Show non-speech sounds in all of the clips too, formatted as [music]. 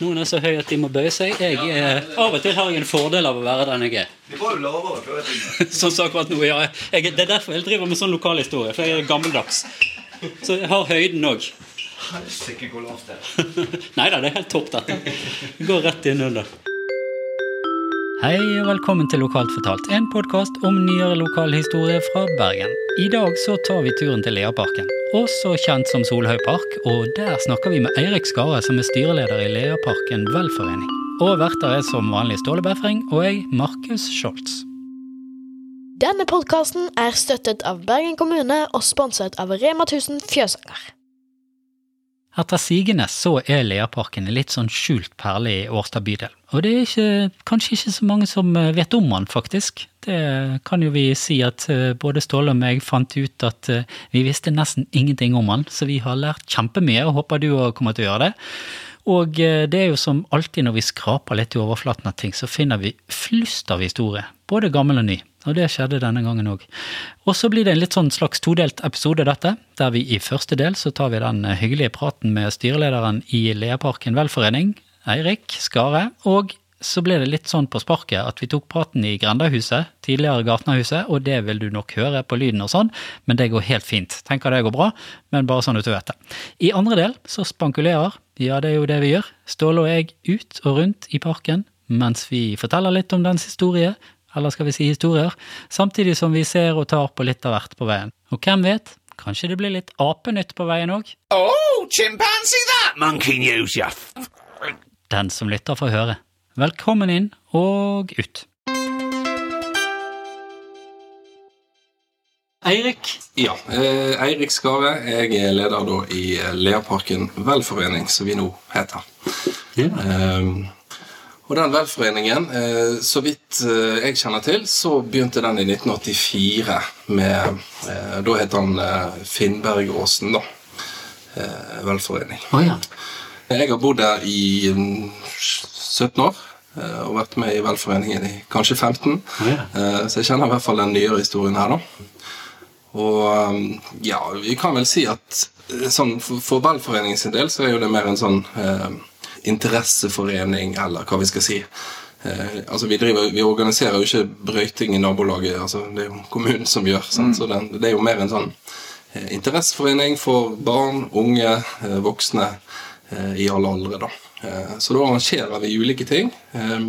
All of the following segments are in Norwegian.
Noen er så høye at de må bøye seg. Jeg er, Av og til har jeg en fordel av å være den jeg er. Vi var jo lavere før i tiden. Sånn som akkurat nå, ja. Jeg, det er derfor jeg driver med sånn lokalhistorie, for jeg er gammeldags. Så jeg har høyden òg. Helsike hvor lavt det [laughs] er. Nei da, det er helt topp, dette. Det går rett innunder. Hei og velkommen til Lokalt fortalt, en podkast om nyere lokalhistorie fra Bergen. I dag så tar vi turen til Leaparken, også kjent som Solhaugpark, og der snakker vi med Eirik Skare, som er styreleder i Leaparken velforening. Og verter er som vanlig Ståle Befring og jeg, Markus Scholz. Denne podkasten er støttet av Bergen kommune og sponset av Rema 1000 Fjøsanger. Etter sigende så er Leaparken en litt sånn skjult perle i Årstad bydel. Og det er ikke, kanskje ikke så mange som eh, vet om den, faktisk. Det kan jo vi si at eh, både Ståle og meg fant ut at eh, vi visste nesten ingenting om den, så vi har lært kjempemye, og håper du òg kommer til å gjøre det. Og det er jo som alltid når vi skraper litt i overflaten av ting, så finner vi flust av historie, både gammel og ny. Og det skjedde denne gangen òg. Og så blir det en litt sånn slags todelt episode, dette. Der vi i første del så tar vi den hyggelige praten med styrelederen i Leaparken velforening, Eirik Skare. Og så ble det litt sånn på sparket at vi tok praten i Grendahuset, tidligere Gartnerhuset, og det vil du nok høre på lyden og sånn, men det går helt fint. Tenker det går bra, men bare sånn at du vet det. I andre del så spankulerer, ja det er jo det vi gjør, Ståle og jeg ut og rundt i parken mens vi forteller litt om dens historie, eller skal vi si historier, samtidig som vi ser og tar på litt av hvert på veien. Og hvem vet, kanskje det blir litt apenytt på veien òg? Oh, chimpanzee that monkey news, you Den som lytter får høre. Velkommen inn og ut. Eirik, Ja, eh, Eirik Skare. Jeg er leder da i Leaparken velforening, som vi nå heter. Eh, og den velforeningen, eh, så vidt eh, jeg kjenner til, så begynte den i 1984 med eh, Da het han Finnbergåsen, da. Velforening. Oh, ja. Jeg har bodd der i mm, 17 år. eh, Og vært med i velforeningen i kanskje 15. oh, ja. Så jeg kjenner i hvert fall den nyere historien her, da. Og ja, vi kan vel si at sånn, for, velforeningens velforeningen sin del så er jo det mer en sånn interesseforening, eller hva vi skal si. Eh, altså vi, driver, vi organiserer jo ikke brøyting i nabolaget, altså det er jo kommunen som gjør. Sant? Så det, det er jo mer en sånn eh, interesseforening for barn, unge, eh, voksne eh, i alle aldre. da. Eh, så da arrangerer vi ulike ting. Eh,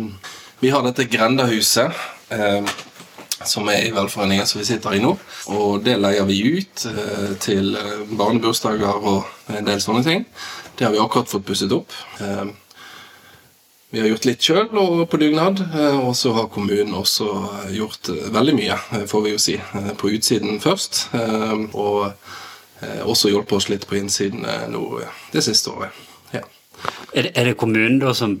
vi har dette Grendahuset. Eh, som er i velforeningen som vi sitter i nå. Og det leier vi ut til barnebursdager og en del sånne ting. Det har vi akkurat fått pusset opp. Eh, vi har gjort litt sjøl og på dugnad, eh, og så har kommunen også eh, gjort veldig mye, får vi jo si. På utsiden først, og også hjulpet oss litt på innsiden nå det siste året. Ja. Er det kommunen da som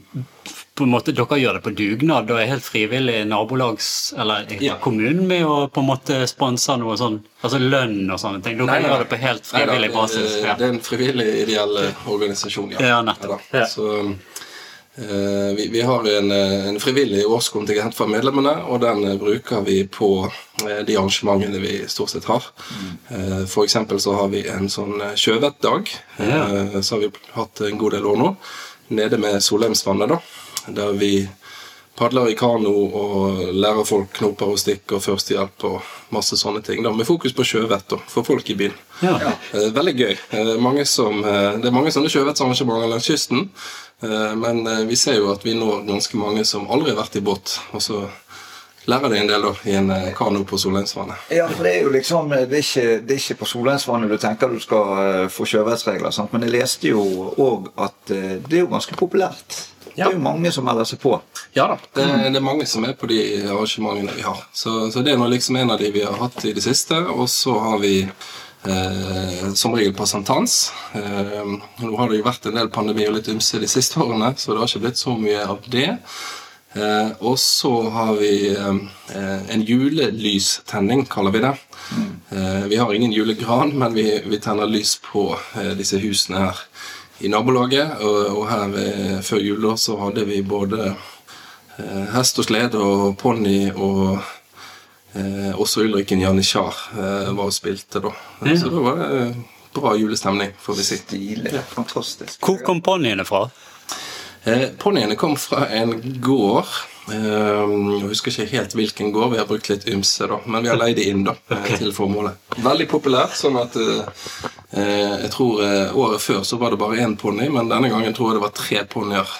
på en måte, Dere gjør det på dugnad og er helt frivillig nabolags... Eller er Ja. kommunen med å på en måte sponse noe sånn, altså lønn og sånne ting? Dere Nei, nei. gjør det på helt frivillig Neida, basis? Ja. det er en frivillig ideell eh, organisasjon, ja. Ja, nettopp. Ja. Så eh, vi, vi har en, eh, en frivillig årskontingent for medlemmene, og den bruker vi på de arrangementene vi stort sett har. Eh, for eksempel så har vi en sånn sjøvettdag, eh, så har vi hatt en god del år nå, nede med Solheimsvannet, da, der vi padler i kano og lærer folk knoper og stikk og førstehjelp og masse sånne ting. da, Med fokus på sjøvett og for folk i byen. Ja. Eh, Veldig gøy. Eh, Mange som, eh, det er mange sånne sjøvettsarrangementer langs kysten. eh, Men eh, vi ser jo at vi når ganske mange som aldri har vært i båt. Og så lærer deg en del da, i en kano på Solheimsvannet. Ja, for det er jo liksom Det er ikke, det er ikke på Solheimsvannet du tenker du skal få sjøvettsregler, men jeg leste jo òg at det er jo ganske populært. Det er jo mange som melder seg på. Ja da, det, det er mange som er på de arrangementene vi har. Så, så det er nå liksom en av de vi har hatt i det siste. Og så har vi eh, som regel på sankthans. Eh, nå har det jo vært en del pandemi og litt ymse de siste årene, så det har ikke blitt så mye av det. Eh, og så har vi eh, en julelystenning, kaller vi det. Eh, vi har ingen julegran, men vi, vi tenner lys på eh, disse husene her i nabolaget. Og, og her eh, før jul da, så hadde vi både eh, hest og slede og ponni og eh, også Ulriken Janitsjar eh, var og spilte da. Ja. Så da var det eh, bra julestemning, får vi si. Stilig. Fantastisk. Hvor kom ponniene fra? Eh, Ponniene kom fra en gård. Eh, jeg husker ikke helt hvilken gård. Vi har brukt litt ymse, da. Men vi har leid det inn da, okay. til formålet. Veldig populært. sånn at eh, jeg tror eh, året før så var det bare én ponni, men denne gangen tror jeg det var tre ponnier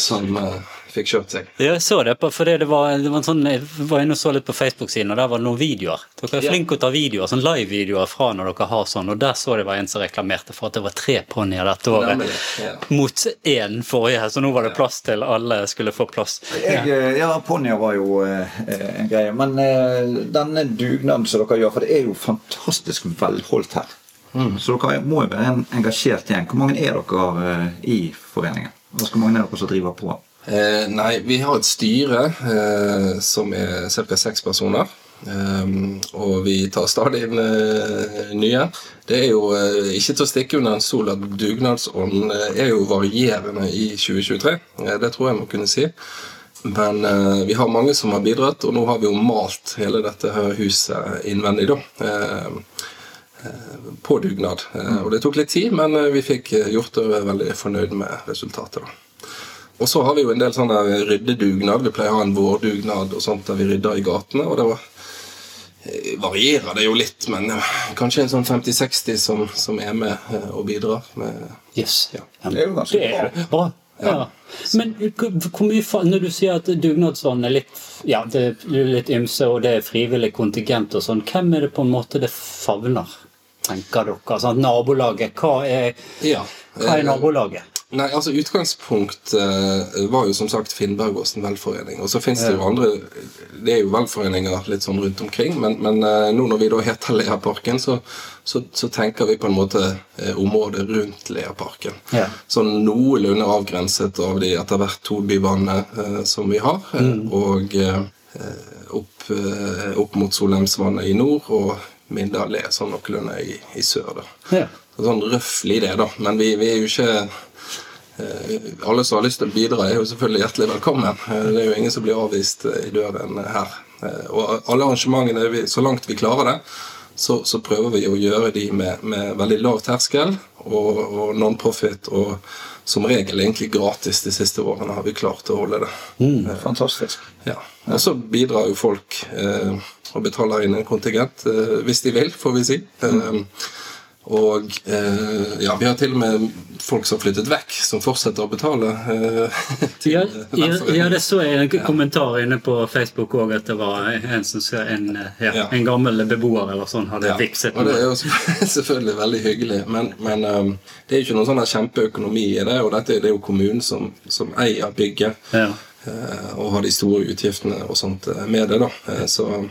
som eh, fikk kjørt seg. Jeg så det, på, fordi det var, det var en sånn, jeg var inne og så litt på Facebook-siden, og der var det noen videoer. Dere er flinke å ta videoer, sånn live-videoer fra når dere har sånn, og der så det var en som reklamerte for at det var tre ponnier dette året. Nemlig, ja. Mot én forrige, så nå var det plass til alle skulle få plass. Jeg, eh, ja, ponnier var jo eh, en greie. Men eh, denne dugnaden som dere gjør, for det er jo fantastisk velholdt her. Så dere må jo være en engasjert gjeng. Hvor mange er dere eh, i foreningen? Hvor mange er dere som driver på? Eh, nei, vi har et styre eh, som er ca. seks personer. Um, og vi tar stadig inn uh, nye. Det er jo uh, ikke til å stikke under en sol at dugnadsånden uh, er jo varierende i 2023. Eh, det tror jeg må kunne si. Men vi har mange som har bidratt, og nå har vi jo malt hele dette huset innvendig. da. Eh, på dugnad. Og det tok litt tid, men vi fikk gjort det og er veldig fornøyd med resultatet. da. Og så har vi jo en del sånne ryddedugnad. Vi pleier å ha en vårdugnad og sånt der vi rydder i gatene. og det var eh, varierer det jo litt, men eh, kanskje en sånn 50-60 som, som er med eh, og bidrar. med Yes. Ja. Det er jo ganske er bra. Ja. Men hvor mye når du sier at dugnadsånden er litt ja, det er litt ymse, og det er frivillig kontingent og sånn, hvem er det på en måte det favner, tenker dere? Sånn, nabolaget, hva er, Ja. hva er nabolaget? Nei, altså Utgangspunktet eh, var jo som sagt Finnbergåsen velforening. Og så finnes det jo andre Det er jo velforeninger litt sånn rundt omkring, men, men eh, nå når vi da heter Leaparken, så, så, så tenker vi på en måte eh, området rundt Leaparken. Ja. Sånn noenlunde avgrenset av de etter hvert to bybanene som vi har. Mm. Og opp, opp mot Solheimsvannet i nord og Mindal er sånn noenlunde i, i sør. da. Ja. Sånn røffelig det, da. Men vi, vi er jo ikke eh, Alle som har lyst til å bidra, er jo selvfølgelig hjertelig velkommen. Eh, Det er jo ingen som blir avvist eh, i døren her. Eh, Og alle arrangementene, vi- så langt vi klarer det, så, så prøver vi å gjøre de med, med veldig lav terskel og, og non-profit. Og som regel egentlig gratis de siste årene har vi klart å holde det. fantastisk. Ja. Så bidrar jo folk eh, og betaler inn en kontingent, eh, hvis de vil, får vi si. Eh, og eh, ja, vi har til og med folk som har flyttet vekk, som fortsetter å betale. Eh, [laughs] til Ja, ja, ja, det så jeg en kommentar inne på Facebook òg, at det var en, en, ja, Ja. en gammel beboer eller sånn hadde Ja, vikset og det er jo selvfølgelig- [laughs] selvfølgelig veldig hyggelig, men, men um, det er jo ikke noen sånn kjempeøkonomi i det, og dette det er jo kommunen som, som eier bygget. Eh, og har de store utgiftene og sånt eh, med det. da. Eh, Så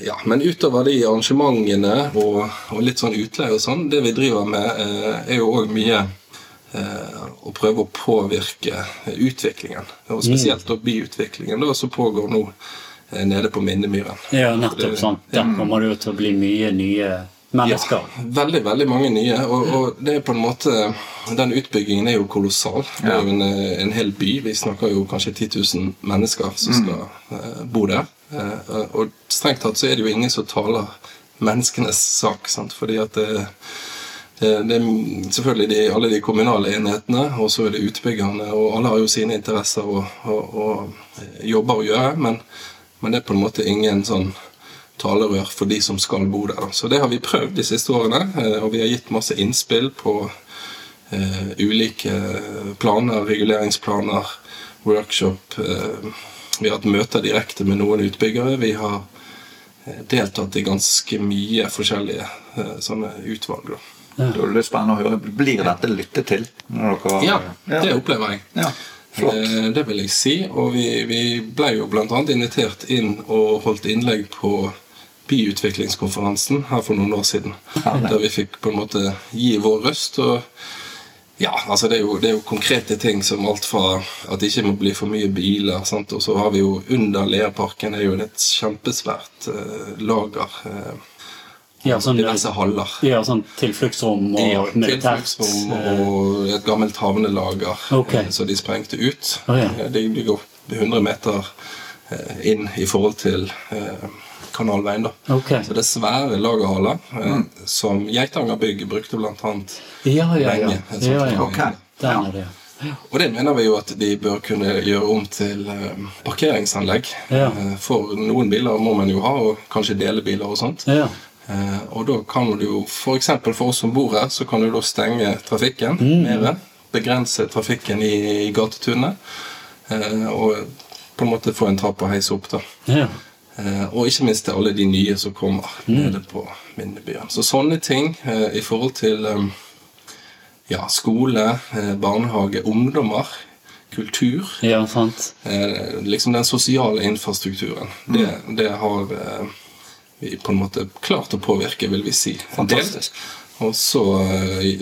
ja, Men utover de arrangementene og, og litt sånn utleie og sånn, det vi driver med, er jo òg mye å prøve å påvirke utviklingen. Og spesielt da byutviklingen, da, som pågår nå nede på Minnemyren. ja, nettopp sant. Der kommer det jo til å bli mye nye mennesker. Ja, veldig, veldig mange nye. Og, og det er på en måte Den utbyggingen er jo kolossal. Det er jo en, eh, en hel by. Vi snakker jo kanskje 10 000 mennesker som skal mm. bo der. Eh, og strengt tatt så er det jo ingen som taler menneskenes sak. Sant? Fordi at det, det, det er selvfølgelig de, alle de kommunale enhetene, og så er det utbyggerne. Og alle har jo sine interesser og, og, og eh, jobber å gjøre. Men, men det er på en måte ingen sånn talerør for de som skal bo der. Så det har vi prøvd de siste årene, eh, og vi har gitt masse innspill på eh, ulike planer, reguleringsplaner, workshop. Eh, vi har hatt møter direkte med noen utbyggere. Vi har deltatt i ganske mye forskjellige eh, sånne utvalg. da. Da er det spennende å høre. Blir dette lyttet til? Når dere, Ja, det opplever jeg. Ja, flott. Eh, Det vil jeg si. Og vi, vi ble jo bl.a. invitert inn og holdt innlegg på byutviklingskonferansen her for noen år siden. Der vi fikk på en måte gi vår røst. og ja, altså det er, jo, det er jo konkrete ting som alt fra at det ikke må bli for mye biler. Sant? Og så har vi jo under Leaparken er jo et kjempesvært eh, lager. Eh, Ja, sånn, diverse haller. ja, sånn tilfluktsrom og Ja, militært. tilfluktsrom og et gammelt havnelager okay. eh, som de sprengte ut. Oh, ja. Eh, De, ligger går 100 meter eh, inn i forhold til eh, kanalveien. da. Ok. Så det er svære lagerhaller mm. som Geitanger bygg brukte blant annet Ja, ja, ja. lenge. ja, ja. Okay. Ok. Er det. Og det mener vi jo at de bør kunne gjøre om til eh, parkeringsanlegg. Ja. Eh, For noen biler må man jo ha, og kanskje dele biler og sånt. Ja. Eh, og da kan du jo, f.eks. For, for oss som bor her, så kan du da stenge trafikken mer. Begrense trafikken i, i gatetunet. Eh, og på en måte få en trapp å heise opp, da. Ja. Eh, og ikke minst til alle de nye som kommer nede på Mindebyen. Så sånne ting eh, i forhold til eh, ja, skole, eh, barnehage, ungdommer, kultur ja, sant. eh, Liksom den sosiale infrastrukturen. Det, det har vi på en måte klart å påvirke, vil vi si. Fantastisk. Og så eh,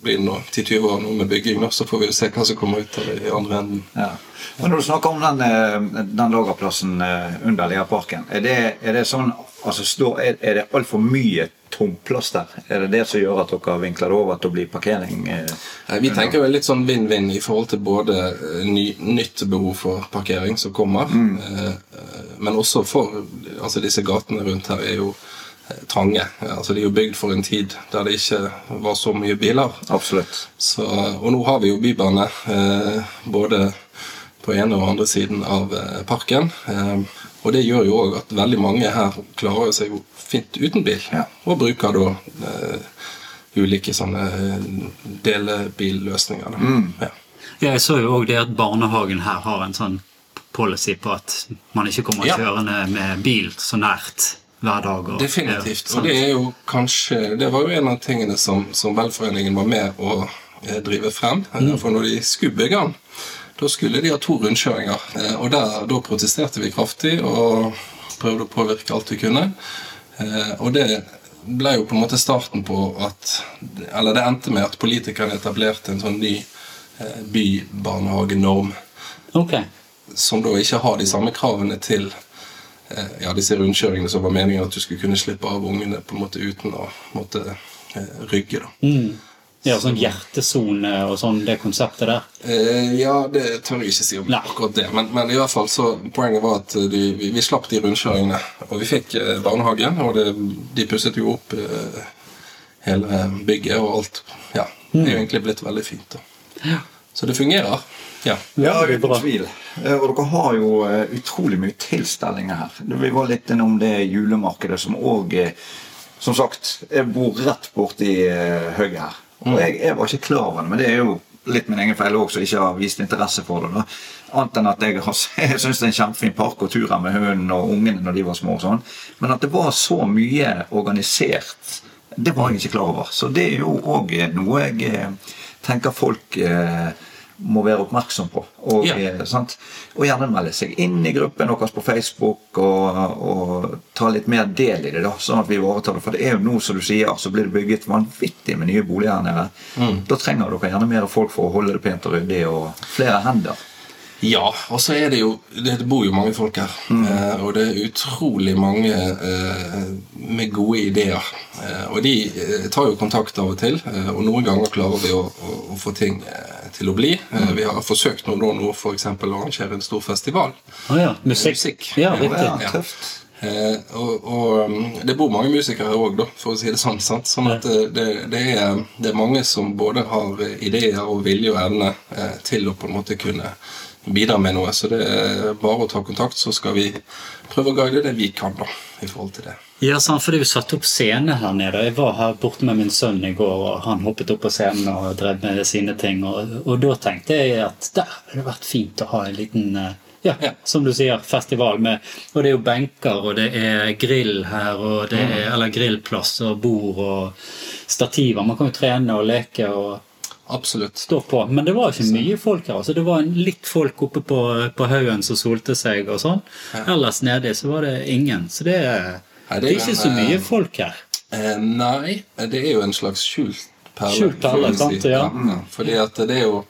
blir det nå 10-20 år nå med bygging, så får vi jo se hva som kommer ut av det i andre enden. Ja. Men når du snakker om den, eh, den lagerplassen eh, under Leaparken, er det, er det sånn altså Er, det altfor mye tomplass der? Er det det som gjør at dere vinkler det over til å bli parkering? Vi tenker jo litt sånn vinn-vinn i forhold til både ny, nytt behov for parkering som kommer, eh, men også for altså Disse gatene rundt her er jo trange. Altså De er jo bygd for en tid der det ikke var så mye biler. Absolutt. Så, og nå har vi jo bybane eh, både på ene og andre siden av eh, parken. Eh, og det gjør jo òg at veldig mange her klarer seg jo fint uten bil. Ja. Og bruker da eh, ulike sånne delebilløsninger. Da. Ja. Ja, jeg så jo òg det at barnehagen her har en sånn policy på at man ikke kommer Ja. kjørende med bil så nært hver dag. Og, Definitivt. Ja, Og det er jo kanskje Det var jo en av tingene som, som Velforeningen var med å eh, drive frem. Mm. For når de skulle bygge den, da skulle de ha to rundkjøringer. Eh, Og der, da protesterte vi kraftig og prøvde å påvirke alt vi kunne. Eh, Og det ble jo på en måte starten på at Eller det endte med at politikerne etablerte en sånn ny eh, bybarnehagenorm Ok. som da ikke har de samme kravene til eh, ja, disse rundkjøringene som var meningen at du skulle kunne slippe av ungene på en måte uten å måtte eh, rygge. da. Ja, sånn hjertesone og sånn, det konseptet der. Eh, ja, det tør jeg ikke si om Nei. akkurat det. Men, men i hvert fall så poenget var at eh, de, vi, vi slapp de rundkjøringene. Og vi fikk eh, barnehagen, og det, de pusset jo opp eh, hele bygget, og alt ja, Det er jo egentlig blitt veldig fint. da. Så det fungerer. Ja. Ja, det er bra. uten tvil. Eh, Og dere har jo eh, utrolig mye tilstelninger her. Vi var litt innom det julemarkedet som òg Som sagt, jeg bor rett borti høyet her. Og jeg, jeg var ikke klar over det, men det er jo litt min egen feil òg, som ikke har vist interesse for det. da. Annet enn at jeg, har, [laughs] jeg syns det er en kjempefin park og turer med hunden og ungene når de var små. og sånn. Men at det var så mye organisert, det var jeg ikke klar over. Så det er jo òg noe jeg eh, tenker folk eh, må være oppmerksom på. Og, Ja. eh, sant? og gjerne melde seg inn i gruppen vår på Facebook og, og ta litt mer del i det. da, Sånn at vi ivaretar det. For det er jo nå, som du sier, så blir det bygget vanvittig med nye boliger her nede. Da trenger dere gjerne mer folk for å holde det pent og ryddig, og flere hender. Ja, og så er det jo Det bor jo mange folk her. Eh, og det er utrolig mange eh, med gode ideer. Eh, og de eh, tar jo kontakt av og til, eh, og noen ganger klarer vi å, å, å få ting eh, til å bli. Mm. vi har forsøkt nå, nå, for eksempel, å arrangere en stor festival. Å ja. Musikk. Musikk. Ja, riktig. Ja. tøft. Eh, og og um, det bor mange musikere òg, for å si det sånn. Sant? Sånn at eh, det, det, er, det er mange som både har eh, ideer og vilje og evne eh, til å på en måte kunne bidra med noe. Så det er bare å ta kontakt, så skal vi prøve å guide det vi kan da, i forhold til det. Ja, sant, for det er jo satt opp scene her nede. Jeg var her borte med min sønn i går, og han hoppet opp på scenen og drev med sine ting. Og, og da tenkte jeg at der hadde det vært fint å ha en liten eh, ja, Ja. som du sier, festival med Og det er jo benker, og det er grill her, og det er, eller grillplass og bord og stativer. Man kan jo trene og leke og Absolutt. stå på. Men det var ikke mye folk her. altså Det var litt folk oppe på, på haugen som solte seg og sånn. Ellers nedi så var det ingen. Så det, Nei, det er ikke så mye folk her. Eh, nei, det er jo en slags skjult perle. Skjult perle, sant, ja. ja. Fordi at det er jo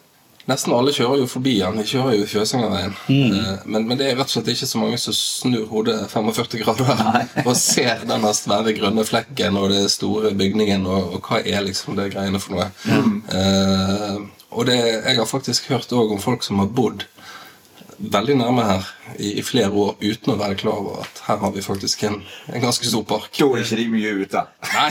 Nesten alle kjører jo forbi den. De kjører jo Fjøsangerveien. Mm. Eh, Men, men det er rett og slett ikke så mange som snur hodet 45 grader [laughs] og ser denne svære grønne flekken og det store bygningen, og, og hva er liksom det greiene for noe. Mm. Uh, og det, jeg har faktisk hørt òg om folk som har bodd veldig nærme her i, i flere år uten å være klar over at her har vi faktisk en, en ganske stor park. Da er ikke de mye ute. Nei,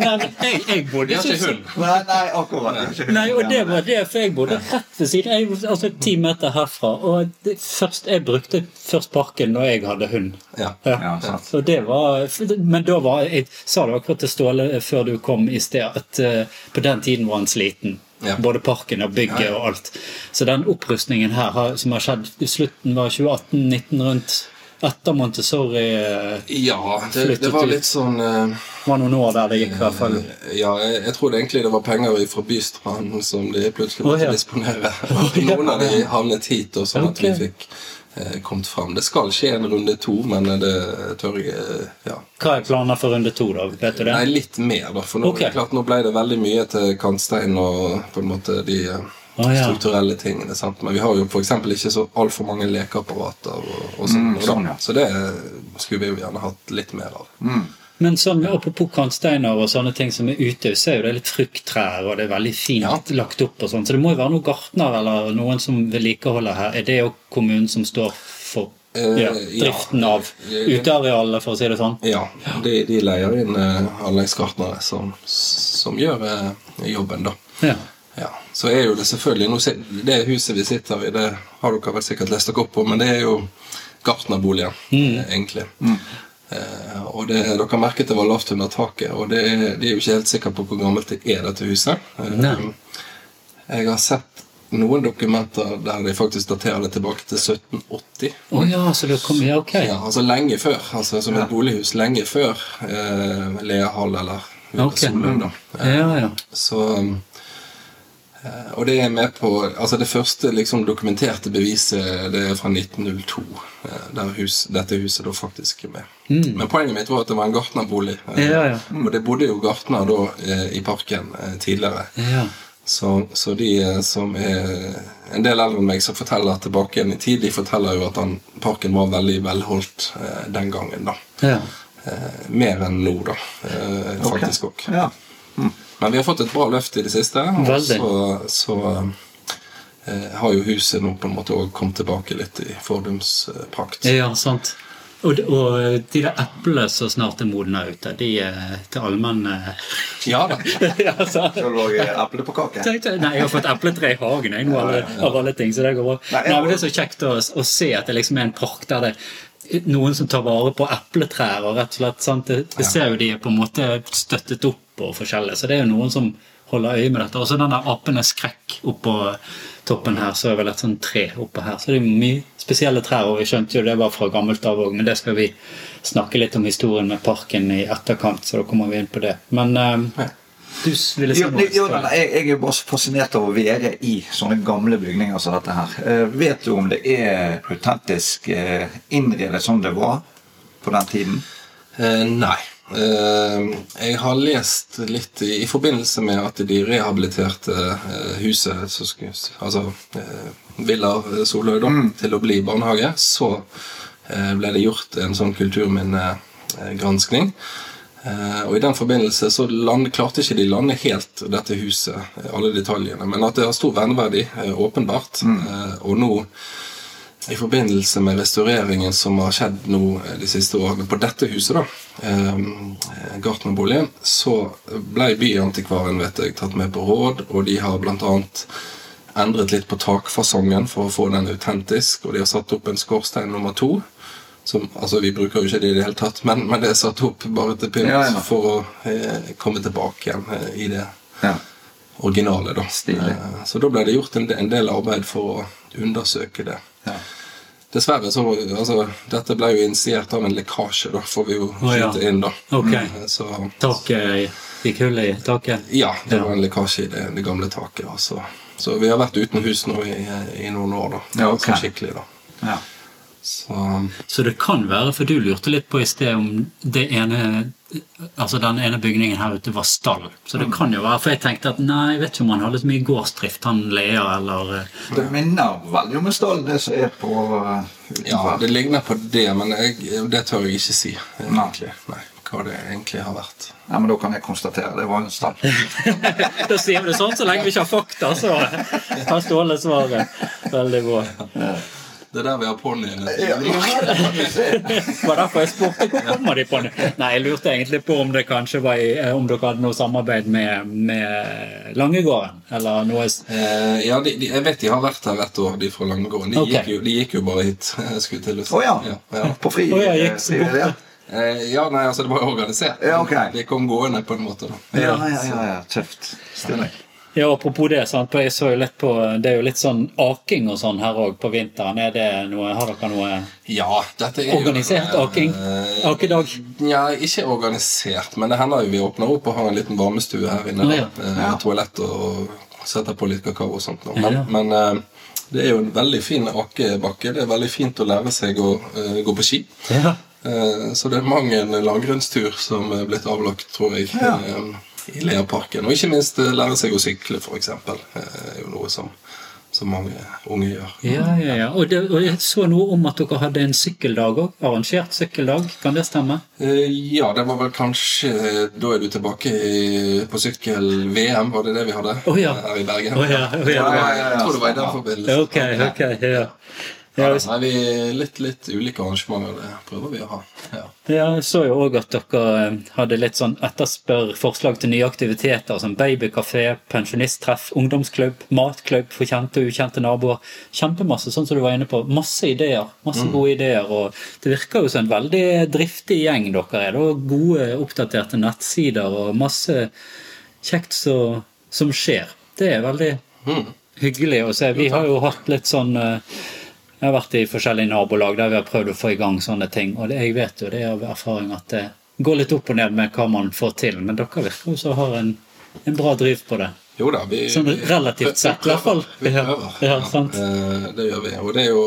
Nei, men jeg, jeg bodde ikke hund. Nei, nei, akkurat. det Nei, og det var det, for jeg bodde rett ved siden. Jeg, altså ti meter herfra. Og det, først, jeg brukte først parken når jeg hadde hund. Ja. Ja, sant. Så det var, men da var Jeg sa det akkurat til Ståle før du kom i sted, at uh, på den tiden var han sliten. Ja. Både parken og bygget og alt. Så den opprustningen her har, som har skjedd i slutten av 2018-19 rundt etter Montessori eh, Ja, det, det var litt sånn uh, var noen år der det gikk, i hvert fall. Ja, jeg, jeg trodde egentlig det var penger fra bystranden som de plutselig måtte oh, ja. disponere. ja. Noen av de havnet hit, og sånn at vi fikk eh, kommet fram. Det skal skje en runde to, men det tør jeg eh, Ja. Hva er planer for runde to, da? Vet du det? Nei, litt mer, da. For nå, okay. klart, nå ble det veldig mye til kantstein og på en måte de ah, ja. strukturelle tingene. Sant? Men vi har jo f.eks. ikke så altfor mange lekeapparater. Og, og sånt, Mm, sånn, ja. Så det skulle vi jo gjerne hatt litt mer av. Men sånn, apropos kantsteiner og sånne ting som er ute, så er jo det litt frukttrær, og det er veldig fint Ja. lagt opp og sånn. Så det må jo være noen gartner eller noen som vedlikeholder her. Er det jo kommunen som står for Eh, ja, driften av utearealet, for å si det sånn? Ja, de, de leier inn eh, anleggsgartnere som, som gjør eh, jobben, da. Ja. Ja, Så er jo det selvfølgelig Det huset vi sitter i, det har dere vel sikkert lest dere opp på, men det er jo gartnerboliger, mm. egentlig. Eh, og det, dere merket det var lavt under taket, og det de er jo ikke helt sikre på hvor gammelt det er, dette huset. Eh, Nei. Jeg har sett noen dokumenter der de faktisk daterer det tilbake til 1780. Oh, ja, så det kom Ja, ok. Ja, altså lenge før. Altså Som et bolighus lenge før eh, Lea Hall eller okay. Solund. da. Eh, Ja, ja. Så eh, Og det er med på Altså det første liksom dokumenterte beviset Det er fra 1902. eh, Der hus, dette huset da faktisk er med. Men poenget mitt var at det var en gartnerbolig. eh, Mm. Ja, ja. Og det bodde jo gartner da eh, i parken eh, tidligere. ja. Så, så de eh, som er en del eldre enn meg, som forteller tilbake igjen i tid, de forteller jo at den, parken var veldig velholdt eh, den gangen. da. ja. Eh, mer enn nå, da. Eh, faktisk òg. Ja. Men vi har fått et bra løft i det siste. Og så, så eh, har jo huset nå på en måte òg kommet tilbake litt i fordumsprakt. Ja, sant. Og, de- og de der eplene som snart er modna ute, de er til allmenn eh, Ja da. [laughs] ja, så. lå lå eple på kake. Nei, jeg har fått epletre i hagen jeg, nå, alle, av alle ting, så det går bra. Nei, jeg Nei, men det er så kjekt å, å se at det liksom er en park der det noen som tar vare på epletrær. og rett og slett, sant? Det, det ser jo de er på en måte støttet opp og forskjellig, så det er jo noen som holder øye med dette. Og så den der apenes skrekk oppå toppen her, så er vel et sånt tre oppå her. Så det er mye spesielle trær, og vi skjønte jo det var fra gammelt av òg, men det skal vi snakke litt om historien med parken i etterkant, så da kommer vi inn på det. Men uh, du ville si Jo, noe? jo, nei, jeg, jeg er bare så fascinert av å være i sånne gamle bygninger som dette her. Uh, vet du om det er autentisk uh, innredet som det var på den tiden? Eh, nei. Eh, jeg har lest litt i, i forbindelse med at de rehabiliterte eh, huset, altså eh, Villa Soløy, da, til å bli barnehage. Så ble det gjort en sånn kulturminnegranskning. Og I den forbindelse så land, klarte ikke de lande helt dette huset, alle detaljene. Men at det har stor verneverdi, åpenbart. Mm. og nå i forbindelse med restaureringen som har skjedd nå eh, de siste årene på dette huset, da, eh, Gartnerboligen, så ble byantikvaren vet jeg, tatt med på råd, og de har bl.a. endret litt på takfasongen for å få den autentisk, og de har satt opp en skorstein nummer to. Som, altså Vi bruker jo ikke det i det hele tatt, men, men det er satt opp bare til pynt Ja, ja. for å eh, komme tilbake igjen eh, i det Ja. originale. da. Stilig. Eh, Så da ble det gjort en del, en del arbeid for å undersøke det. Ja. Dessverre så altså, Dette ble jo initiert av en lekkasje, da får vi jo Å, ja. inn, da. Ok. Eh, Så Taket gikk hull i taket? ja, det Ja. var en lekkasje i det, det gamle taket. Altså. Så vi har vært uten hus nå i, i noen år, da. Ja, okay. Sånn skikkelig, da. Ja. Så Så det kan være, for du lurte litt på i sted om det ene Altså den ene bygningen her ute var stall. Så det kan jo være, for jeg tenkte at nei, jeg vet ikke om han hadde så mye gårdsdrift, han Lea, eller eh, Det minner veldig om en stall, det som er på utenfor. ja, det ligner på det, men jeg, det tør jeg ikke si, eh, egentlig. Nei, hva det egentlig har vært. Ja, men da kan jeg konstatere det var en stall. [laughs] Da sier vi det sånn så lenge vi ikke har fakta, så har Ståle svaret. Veldig bra. Det er der vi har ponniene. Ja, det var derfor jeg spurte hvor kommer de ponniene. Nei, jeg lurte egentlig på om det kanskje var i, eh, om dere hadde noe samarbeid med, med Langegården, eller noe Eh, ja, de, de, jeg vet de har vært her et år, de fra Langegården. De, okay. gikk, jo, de gikk jo bare hit. [laughs] Skulle til å si. Å ja. Ja, ja. På fri, oh, ja, gikk så fri bort. ja. Eh, ja, nei, altså det var organisert. Ja, ok. De kom gående på en måte. da. Ja, ja, ja, ja. Tøft. Stilig. Ja, apropos det, sant? jeg så jo litt på Det er jo litt sånn aking og sånn her òg på vinteren. Er det noe, Har dere noe Ja, dette er jo organisert aking? eh, Akedag? Ja, ikke organisert, men det hender jo vi åpner opp og har en liten varmestue her inne. Ja, ja. Eh, Ja. Toalett og setter på litt kakao og sånt. Men, Ja. men eh, det er jo en veldig fin akebakke. Det er veldig fint å lære seg å gå på ski. Ja. Eh, Så det er mang en langgrunnstur som er blitt avlagt, tror jeg, Ja. Eh, i Leaparken. Og ikke minst eh, lære seg å sykle, f.eks. er jo noe som, som mange unge gjør. Ja, ja, ja. Og, det, og jeg så noe om at dere hadde en sykkeldag òg. Arrangert sykkeldag. Kan det stemme? Eh, Ja, det var vel kanskje Da er du tilbake i, på sykkel-VM, var det det vi hadde Oh, ja. her i Bergen? Oh, ja, Oh, ja. Jeg tror det var- i den forbindelse. Ok, ok. Ja. Ja, nei, vi Litt, litt ulike arrangementer, det prøver vi å ha. Ja. Jeg så jo òg at dere eh, hadde litt sånn etterspør forslag til nye aktiviteter, som babykafé, pensjonisttreff, ungdomsklubb, matklubb for kjente og ukjente naboer. Kjempemasse, sånn som du var inne på. Masse ideer. Masse gode ideer. Og det virker jo som en veldig driftig gjeng dere er. da. Gode, oppdaterte nettsider og masse kjekt så, som skjer. Det er veldig hyggelig å se. Vi har jo hatt litt sånn eh, jeg har vært i forskjellige nabolag der vi har prøvd å få i gang sånne ting. Og det, jeg vet jo det er av erfaring at det går litt opp og ned med hva man får til. Men dere virker jo som har en, en bra driv på det. Jo da, vi Sånn relativt sett, i hvert fall. Vi Ja, prøver. ja, sant. Eh, Det gjør vi. Og det er jo,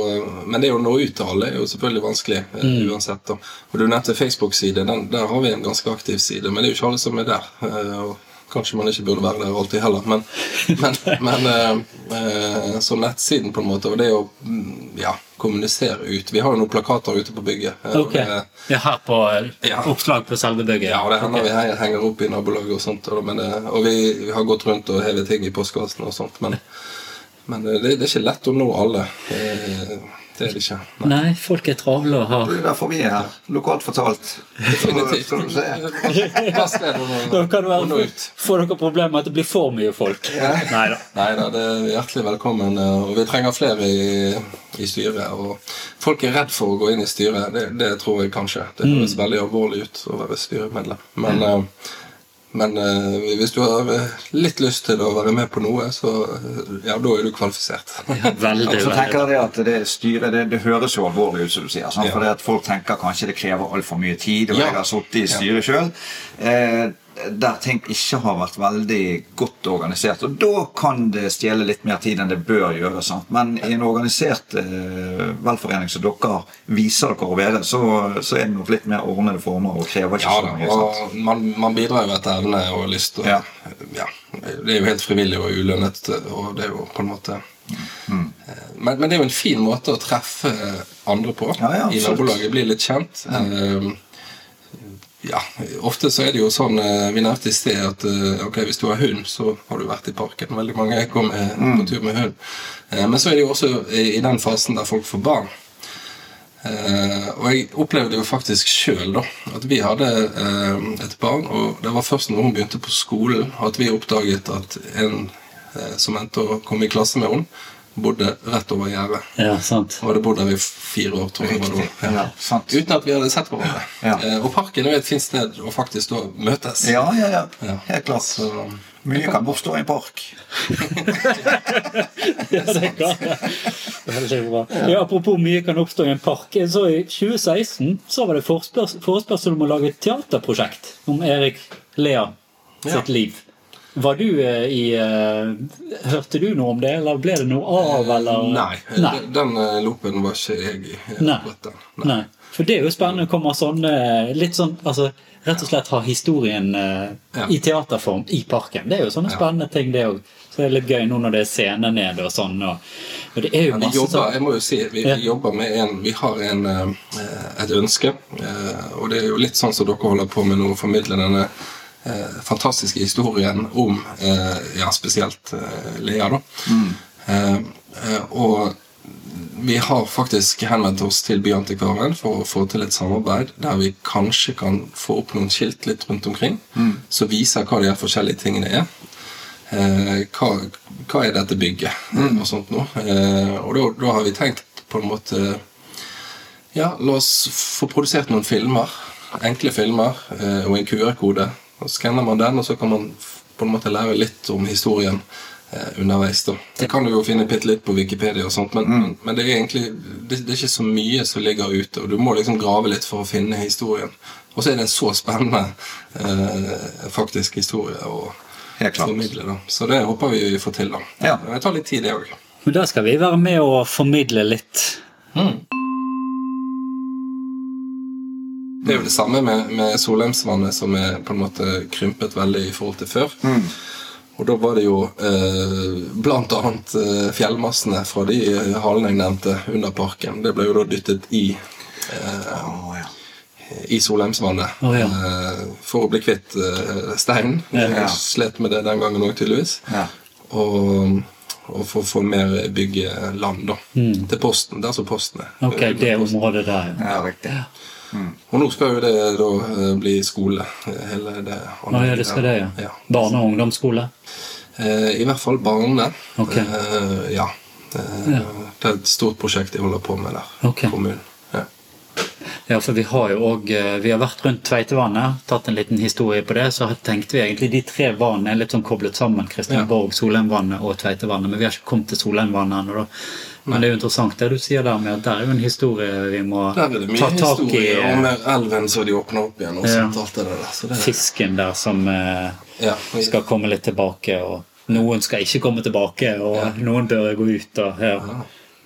men det å nå ut til alle er jo selvfølgelig vanskelig eh, Mm. uansett. Og Du nevnte Facebook-side. Der har vi en ganske aktiv side, men det er jo ikke alle som er der. Eh, Og kanskje man ikke burde være der alltid heller, men, men, [laughs] men eh, eh, så nettsiden på en måte, og det å mm, ja, kommunisere ut. Vi har jo noen plakater ute på bygget. eh, og Ok. det- Ja, her på eh, Ja. oppslag på selve bygget? ja, det hender okay. vi he- henger opp i nabolaget og sånt. Og, men, det- og vi, vi har gått rundt og hevet ting i postkassen og sånt. Men, men det, det er ikke lett å nå alle. Det, det er det ikke. Nei. Nei, folk er travle og har Det er derfor vi er her. Lokalt fortalt. Definitivt. Nå- [laughs] Da kan det være, ut. Får dere problemer med at det blir for mye folk? Nei da. Nei det er hjertelig velkommen. eh, Og vi trenger flere i, i styret. Og folk er redd for å gå inn i styret. Det, det tror jeg kanskje. Det høres veldig alvorlig ut å være styremedlem. Men, eh, men eh, hvis du har eh, litt lyst til å være med på noe, så eh, ja, da er du kvalifisert. Veldig, [laughs] Så tenker jeg at det styret det, det høres jo alvorlig ut, som du sier. Sant? Ja. For folk tenker kanskje det krever altfor mye tid. Og Ja. jeg har sittet i styret sjøl. Der ting ikke har vært veldig godt organisert. Og da kan det stjele litt mer tid enn det bør gjøre. Sant? Men i en organisert eh, velforening som dere viser dere å være, så, så er det nok litt mer ordnede former og krever ikke Ja så mye. Og man, man bidrar jo etter evne og lyst. Og, Ja. ja. Det er jo helt frivillig og ulønnet, og det er jo på en måte Mm. Men, men det er jo en fin måte å treffe andre på Ja, ja, i nabolaget. Bli litt kjent. Eh, ja, Ofte så er det jo sånn eh, Vi nevnte i sted at eh, ok, hvis du har hund, så har du vært i parken. Veldig mange går med, Mm. på tur med hund. Eh, Men så er det jo også i, den fasen der folk får barn. Og jeg opplevde jo faktisk sjøl at vi hadde et barn, og det var først når hun begynte på skolen at vi oppdaget at en som endte å komme i klasse med henne, bodde rett over gjerdet. Ja, sant. Og hadde bodd der i fire år, tror jeg. var det Riktig. da. Ja, sant. Uten at vi hadde sett hverandre. Ja. Eh, og parken er jo et fint sted å faktisk da møtes. Ja, ja, ja. Ja. Helt klart. Så, Mye kan oppstå i en park. [laughs] Ja, det kan det. Ja, apropos mye kan oppstå i en park. Så I 2016 så var det forespørs forespørsel om å lage et teaterprosjekt om Erik Lea sitt Ja. liv. Var du eh, i eh, Hørte du noe om det, eller ble det noe av, eller? Nei, Nei. Den, den eh, loopen var ikke jeg i. Nei. Nei. Nei. For det er jo spennende. Kommer sånne Litt sånn altså Rett og slett ha historien eh, Ja. i teaterform i parken. Det er jo sånne spennende ting, det òg. Så det er litt gøy nå når det er scene nede og sånn. Og, og det er jo masse jobber, sånn jeg må jo si, vi, Ja. vi jobber med en Vi har en, eh, et ønske, eh, og det er jo litt sånn som dere holder på med nå, å formidle denne eh, fantastiske historien om eh, ja, spesielt eh, Lea, da. Mm. eh, og vi har faktisk henvendt oss til Byantikvaren for å få til et samarbeid der vi kanskje kan få opp noen skilt litt rundt omkring som viser hva de her forskjellige tingene er. Eh, hva, hva er dette bygget mm. og sånt noe. Eh, og da har vi tenkt på en måte Ja, la oss få produsert noen filmer. Enkle filmer eh, og en QR-kode. Og Skanner man den, og så kan man på en måte lære litt om historien eh, underveis. da. Det kan du jo finne bitte litt på Wikipedia, og sånt, men, mm. men det er egentlig det, det er ikke så mye som ligger ute. og Du må liksom grave litt for å finne historien. Og så er det en så spennende eh, faktisk historie å formidle. da. Så det håper vi vi får til. da. Ja. Det tar litt tid, det òg. Men da skal vi være med og formidle litt. Det er jo det samme med, med Solheimsvannet, som er på en måte krympet veldig i forhold til før. Og da var det jo eh, blant annet eh, fjellmassene fra de eh, halene jeg nevnte under parken. Det ble jo da dyttet i, Å, ja. i Solheimsvannet oh, ja. eh, for å bli kvitt eh, steinen. Jeg slet med det den gangen òg, tydeligvis. Ja. Og, og for å få mer byggeland da, til posten. Der som posten er. Ok, det området der, ja. ja, riktig. Og nå skal jo det da eh, bli skole. Hele det Å ja, det skal det, ja. Barne- og ungdomsskole. Eh, I hvert fall barne. Okay. Eh, ja. Ja. Det er et stort prosjekt de holder på med der. Okay. Kommunen. Ja. Ja, for vi har jo òg Vi har vært rundt Tveitevannet, tatt en liten historie på det. Så tenkte vi egentlig de tre vannene er litt sånn koblet sammen. Kristianborg, Solheimvannet og Tveitevannet. Men vi har ikke kommet til Solheimvannet ennå, da. Men det er jo interessant det du sier der med at der er jo en historie vi må Der er det mye ta tak i. og om elven som de åpner opp igjen. og Ja. sånt, alt det der. Så det, Fisken der som eh, ja, skal komme litt tilbake, og noen skal ikke komme tilbake, og noen bør gå ut. og ja.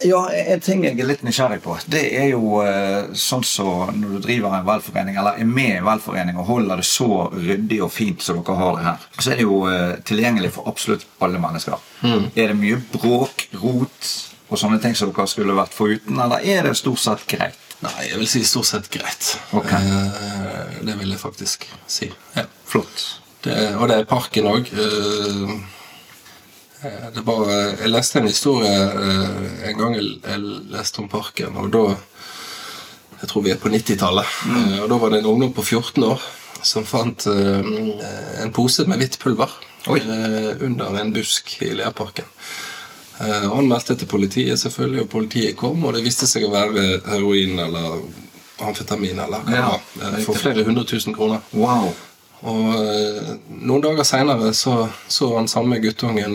Ja, En ting jeg er litt nysgjerrig på, det er jo eh, sånn som når du driver en velforening, eller er med i en velforening og holder det så ryddig og fint som dere har det her, så er det jo eh, tilgjengelig for absolutt alle mennesker. Er det mye bråk, rot og sånne ting som dere skulle vært foruten, eller er det stort sett greit? Nei, jeg vil si stort sett greit. Okay. Eh, det vil jeg faktisk si. Ja. Flott. Det, og det er parken òg. det var, jeg leste en historie eh, en gang jeg, jeg leste om parken, og da Jeg tror vi er på 90-tallet. Mm. og da var det en ungdom på 14 år som fant eh, en pose med hvitt pulver eh, under en busk i Lerparken. Eh, han meldte til politiet, selvfølgelig, og politiet kom, og det viste seg å være heroin eller amfetamin eller hva det Ja, var. eh, For flere hundre tusen kroner. Wow. Og eh, noen dager seinere så, så han samme guttungen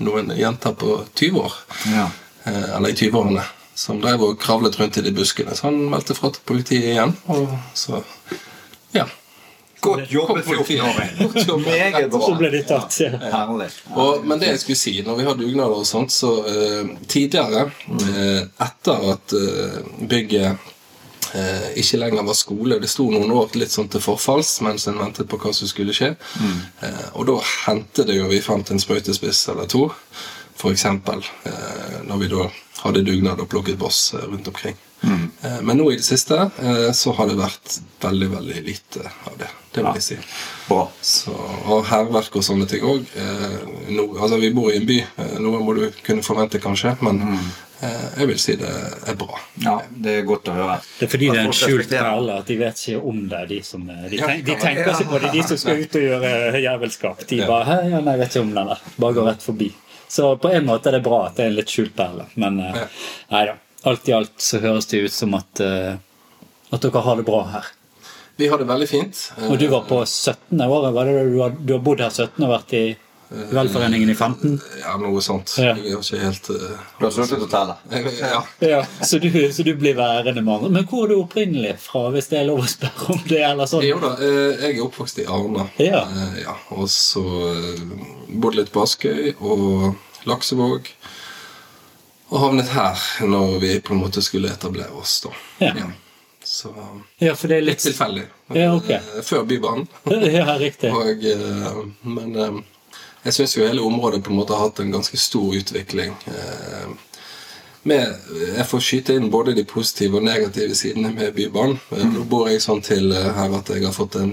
noen jenter på 20 år. Ja. Eller i 20-årene. Som drev og kravlet rundt i de buskene. Så han meldte fra til politiet igjen. Og så Ja. Godt jobbet, politiet. 14-åring. [laughs] Meget bra. Så ble de tatt. Ja. Herlig. Og, men det jeg skulle si, når vi har dugnader og sånt, så uh, tidligere, uh, etter at uh, bygget eh, ikke lenger var skole Det sto noen år litt sånn til forfalls mens en ventet på hva som skulle skje. Eh, og da hendte det jo vi fant en sprøytespiss eller to, eksempel, eh, når vi da hadde dugnad og plukket boss rundt omkring. Eh, men nå i det siste eh, så har det vært veldig, veldig lite av det. Det vil jeg si. Bra. Så, og hærverk og sånne ting òg. Eh, altså, vi bor i en by, noe må du kunne forvente, kanskje, men mm. jeg vil si det er bra. Ja, det er godt å høre. Det er fordi det er en skjult perle at de vet ikke om det. De, som, de, tenker, de tenker ikke på det, de som skal ut og gjøre jævelskap. De bare «Hæ, ja, nei, vet ikke om den der. Bare går rett forbi. Så på en måte er det bra at det er en litt skjult perle. Men nei da. Alt i alt så høres det ut som at, eh, at dere har det bra her. Vi har det veldig fint. Eh, Og du var på 17. året, var det det? Du har, du har bodd her 17 og vært i velforeningen i 15? Ja, noe sånt. Ja. Jeg er ikke helt uh, Du har sluttet å telle? Ja. Ja, så du, så du blir værende med andre. Men hvor er du opprinnelig fra, hvis det er lov å spørre om det? eller sånn? Jo da, eh, jeg er oppvokst i Arna. Ja. Eh, ja. Og så eh, bodde litt på Askøy og Laksevåg. Og havnet her når vi på en måte skulle etablere oss, da. Ja. Så Ja, for det er litt litt tilfeldig. Ja, ok. Eh, Før Bybanen. [laughs] Ja, riktig. Og, eh, men eh, jeg syns jo hele området på en måte har hatt en ganske stor utvikling. Med, jeg får skyte inn både de positive og negative sidene med Bybanen. Eh, Nå bor jeg sånn til her at jeg har fått en,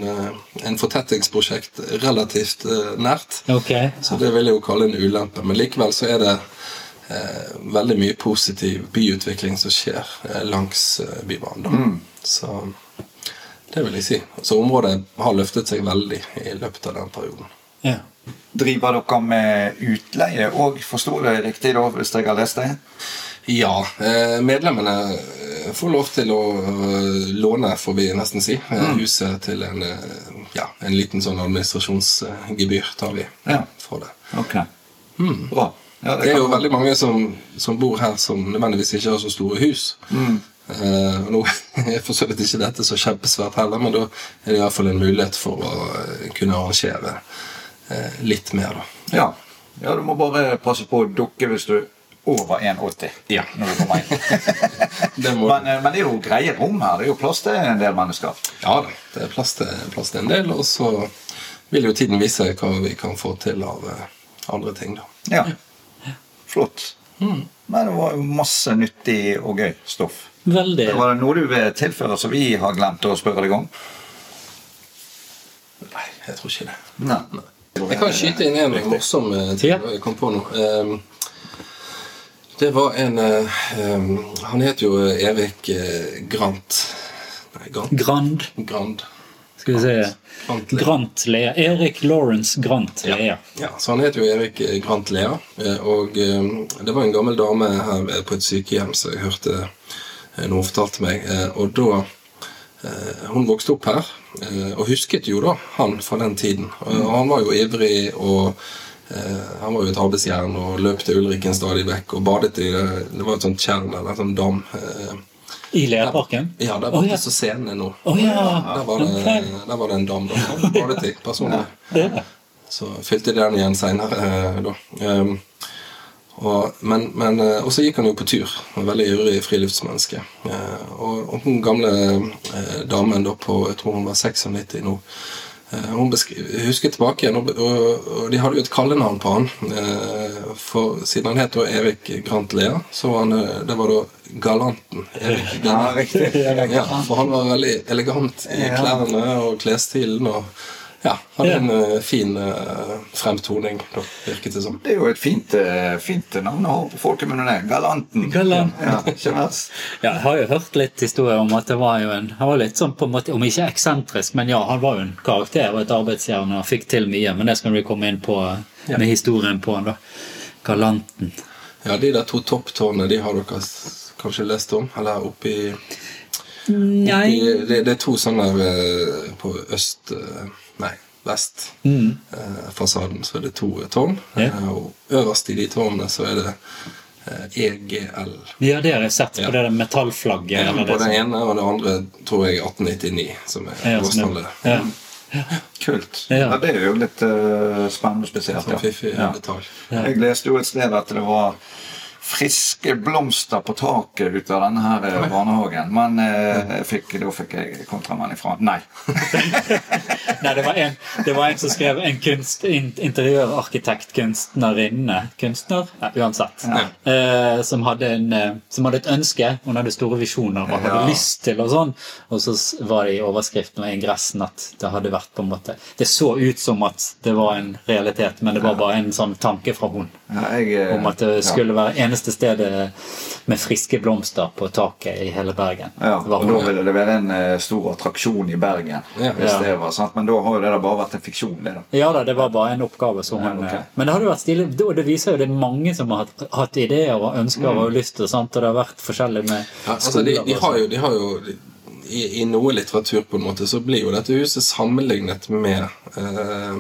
en fortettingsprosjekt relativt nært. Okay. Så det vil jeg jo kalle en ulempe. Men likevel så er det veldig mye positiv byutvikling som skjer eh, langs eh, Bybanen. da. Så det vil jeg si. Så området har løftet seg veldig i løpet av den perioden. Ja. Driver dere med utleie òg, forsto jeg riktig da, hvis jeg har lest det? Ja, eh, medlemmene eh, får lov til å eh, låne, får vi nesten si, eh, huset til en, eh, ja, en liten sånn administrasjonsgebyr tar vi Ja. for det. Ok. Bra. Ja, Det er jo veldig mange som, som bor her som nødvendigvis ikke har så store hus. Eh, og nå [laughs] er for så vidt ikke dette så kjempesvært heller, men da er det iallfall en mulighet for å eh, kunne arrangere eh, litt mer, da. Ja. ja, du må bare passe på å dukke hvis du er over 1,80 Ja. når du kommer inn. [laughs] Det må, men, eh, men det er jo greie rom her. Det er jo plass til en del mennesker. ja da, det er plass til, plass til en del, og så vil jo tiden vise hva vi kan få til av eh, andre ting, da. Ja. Flott. Men det var jo masse nyttig og gøy stoff. Veldig. Var det noe du vil tilføre som vi har glemt å spørre deg om? Nei, jeg tror ikke det. Nei. Jeg kan skyte inn en morsom eh, ting Ja. jeg kom på nå. Ehm, Det var en eh, ehm, Han het jo Erik eh, Grant. Nei, Grant. Grand. Grand. Skal vi se. Grant Lea. Grant Lea. Erik Lawrence Grant Lea. Ja, så Han het jo Erik eh, Grant Lea. eh, Og eh, det var en gammel dame her på et sykehjem som jeg hørte noen fortalte meg. Og da Hun vokste opp her og husket jo da han fra den tiden. Og han var jo ivrig og han var jo et arbeidsjern og løp til Ulriken stadig vekk og badet i det. Det var et sånt tjern eller et sånt dam. Eh, I Lerparken? Ja, der var oh, ja. så scenen nå. Å ja. Der var, det, der var det en dam da, han badet i personlig. Ja. Så fylte de den igjen seinere, da. Um, og, men, men, eh, så gikk han jo på tur. En veldig ivrig friluftsmenneske. Eh, og, og hun gamle eh, damen da på Jeg tror hun var 96 nå. Eh, Hun husker tilbake igjen, og, de hadde jo et kallenavn på han. eh, For siden han het Erik Grant Lea, så var han, eh, det var da Galanten. Erik Ja, riktig. Ja, for han var veldig elegant i klærne og klesstilen. og ja, hadde Ja. en eh, fin eh, fremtoning, da, virket det som. Det er jo et fint, eh, fint navn å ha på folkemunne. Galanten. Galanten. Ja. Ja, jeg har jo hørt litt historier om at det var jo en Han var litt sånn på en måte, om ikke eksentrisk, men ja, han var jo en karakter og et arbeidsjern og fikk til mye. Men det skal vi komme inn på med historien på han, da. Galanten. Ja, de der to topptårnene, de har dere kanskje lest om? Eller oppi, Nei det, det er to sånne eh, på øst eh, Nei, vest. Mm. fasaden så er det to tårn. Ja. eh, Og øverst i de tårnene så er det eh, EGL. Ja, det har jeg sett på Ja. det der metallflagget. Ja, på det ene og det andre tror jeg 1899, som er ja, som er- årstallet. ja. Kult. Ja. Ja. Det er jo litt uh, spennende og spesielt. Fiffig Ja. detalj. Jeg leste jo et sted at det var friske blomster på taket ut av denne her eh, barnehagen. Men eh, fikk, da fikk jeg kontramann ifra. Nei. [laughs] Nei, det var, en, det var en som skrev en kunst, interiørarkitekt, interiørarkitektkunstnerinne Kunstner? Ja, uansett. Eh, som, hadde en, eh, som hadde et ønske. Hun hadde store visjoner og hadde Ja. lyst til og sånn. Og så var det i overskriften og ingressen at det hadde vært på en måte Det så ut som at det var en realitet, men det var bare en sånn tanke fra hun. Ja, jeg, eh, Om at det skulle være eneste stedet med friske blomster på taket i hele Bergen. Ja, og da ville det være en eh, stor attraksjon i Bergen. Ja. hvis Ja. det var sant? Men da har jo det da bare vært en fiksjon. det da. Ja da, det var bare en oppgave som Ja, okay. eh, Men det hadde vært stilig. Det viser jo det er mange som har hatt, hatt ideer og ønsker og lyst Og, sant? Og det har vært forskjellig med Ja, altså de, de, har jo, de har jo i, I noe litteratur på en måte så blir jo dette huset sammenlignet med eh,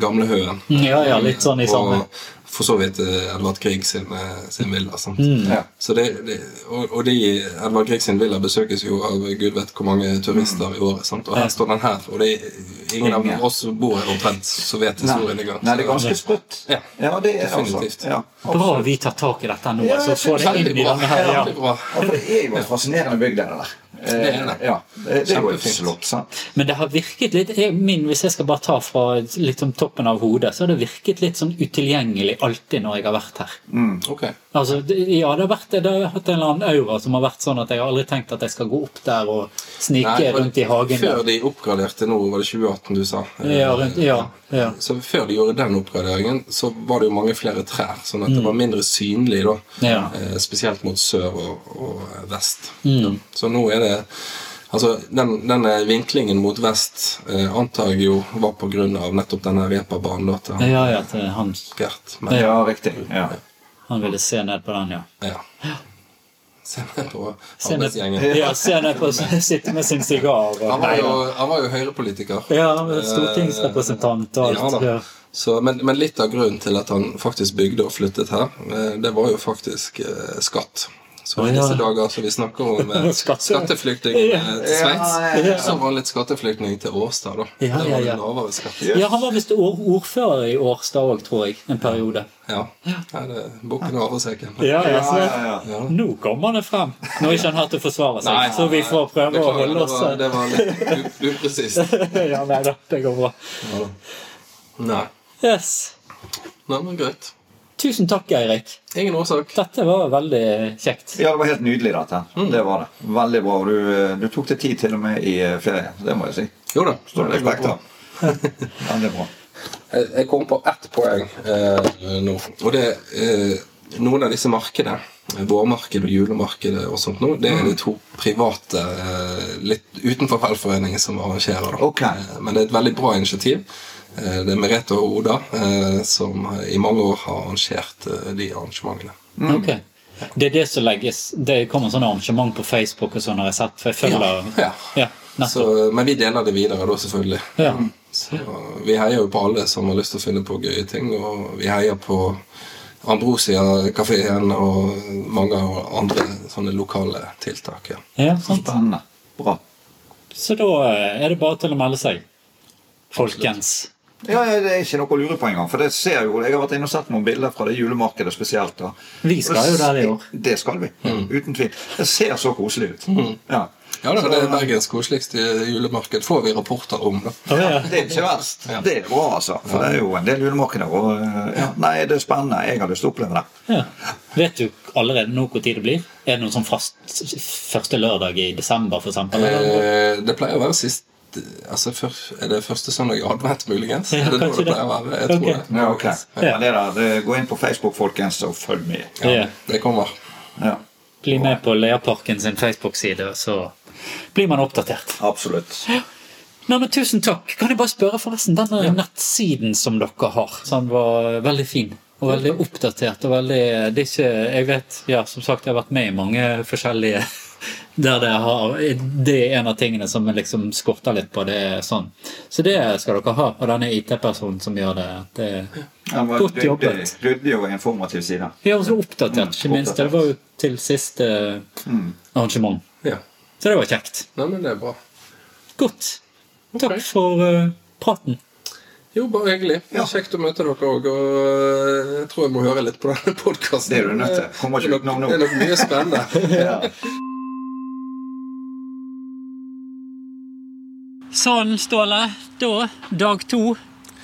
Gamlehaugen. Ja, ja, litt sånn i samme Og for så vidt eh, Edvard Grieg sin, eh, sin villa. Sant? Mm. Ja. Så det, det, og, og de, Edvard Grieg sin villa besøkes jo av gud vet hvor mange turister i året. Sant? Og her står den her, og det ingen av oss som bor her omtrent, som vet historien engang. Nei, det er ganske sprøtt. Ja. ja det er Definitivt. altså. Ja, Bra vi tar tak i dette nå, Ja, så får det inn i denne her. Ja. Ja, det er jo en fascinerende bygd, det der. Eh, Det er det. Ja, det, det sant? Men det har virket litt jeg, min, Hvis jeg skal bare ta fra liksom toppen av hodet, så har det virket litt sånn utilgjengelig alltid når jeg har vært her. Ok. Altså, ja, det har, vært, det har hatt en eller annen aura som har vært sånn at jeg har aldri tenkt at jeg skal gå opp der og snike Nei, rundt i hagen. Før der. de oppgraderte nå, var det 2018 du sa? Ja, rundt, ja. Ja. Så før de gjorde den oppgraderingen, så var det jo mange flere trær. Sånn at det var mindre synlig, da. Ja. Eh, spesielt mot sør og, og vest. Mm. Så nå er det Altså, den, denne vinklingen mot vest eh, antar jeg jo var på grunn av nettopp denne reperbanen da, til han Ja, ja, til han, Gert. Men, Ja, riktig. Ja. han ville se ned på den, ja. ja. Se ned på arbeidsgjengen. ja, se ned på Sitte med sin sigar. og- Han var jo, han var jo høyrepolitiker. Ja, stortingsrepresentant og alt. Ja, Så, men, men litt av grunnen til at han faktisk bygde og flyttet her, eh, det var jo faktisk eh, skatt. Så i disse dager som vi snakker om [laughs] eh, Skatte- skatteflyktning Ja. eh, til Sveits, Ja, ja, så var han litt skatteflyktning til Årstad, da. Ja, var det ja. lavere skatt. ja, han var visst ordfører i Årstad òg, tror jeg, en periode. Ja. Ja, det er bukken og havresekken. Ja, ja, så, Ja, ja, ja. Nå kommer det frem! Når ikke han har til å forsvare seg, så vi får prøve å holde oss var, det var litt upresist. [laughs] Ja, nei da, det går bra. Ja, da. Nei. Yes. Nei, men greit. Tusen takk, Eirik. Ingen årsak. Dette var veldig kjekt. Ja, det var helt nydelig, dette. Mm. Det var det. Veldig bra. og Du, du tok deg tid til og med i ferie. Det må jeg si. Jo da. Står det respekt av. Veldig bra. Jeg, kom på ett poeng eh, nå. Og det eh, noen av disse markedene, eh, vårmarkedet og julemarkedet og sånt nå, det er de to private eh, litt utenfor velforeningen som arrangerer. Okay. Eh, Men det er et veldig bra initiativ. Eh, Det er Merete og Oda eh, som i mange år har arrangert eh, de arrangementene. Ok. Det er det som legges Det kommer sånne arrangement på Facebook og sånn har jeg sett, for jeg følger Ja. ja Så, men vi deler det videre da, selvfølgelig. Ja. Så vi heier jo på alle som har lyst til å finne på gøye ting, og vi heier på Ambrosia-kafeen og mange andre sånne lokale tiltak. ja. ja, sant. Spennende. Bra. Så da er det bare til å melde seg. Folkens. Ja, ja, Det er ikke noe å lure på engang. For det ser jo, Jeg har vært inne og sett noen bilder fra det julemarkedet spesielt. da. Vi skal jo der i år. Det skal vi. Uten tvil. Det ser så koselig ut. Ja. Ja, det er Bergens koseligste julemarked, får vi rapporter om. da. Ja. Det er ikke verst. Det er bra, altså. For det er jo en del julemarkeder. Og, eh, ja, nei, det er spennende. Jeg har lyst til å oppleve det. Ja. Vet du allerede nå hvor tid det blir? Er det noe sånn fast første lørdag i desember, for eksempel? Eh, det pleier å være sist altså, før, Er det første søndag i advent, muligens? Ja, er det da det pleier å være? Jeg tror Ok. det. Ja, ok. Ja. Det der, gå inn på Facebook, folkens, og følg med. Ja, Ja. det kommer. Ja, Bli med på Leaparken sin Facebook-side, så blir man oppdatert. absolutt. Nei, men Tusen takk. Kan jeg bare spørre, forresten, denne nettsiden som dere har, som var veldig fin og veldig oppdatert og veldig det er ikke, Jeg vet, ja, som sagt, jeg har vært med i mange forskjellige der det har Det er en av tingene som liksom skorter litt på. det er sånn. Så det skal dere ha. Og denne IT-personen som gjør det. det er ja, Godt jobbet. ryddig og informativ side. Vi og også oppdatert, ikke minst. Det var jo til siste arrangement. Ja. Så det var kjekt. Nei, men det er bra. Godt. Takk for uh, praten. Jo, bare hyggelig. Er Kjekt å møte dere òg. Og øh, jeg tror jeg må høre litt på denne podkasten. Det er du nødt til. Kommer ikke utenom nå. Det er nok mye spennende. [laughs] Ja. [laughs] Sånn, Ståle. Da, dag to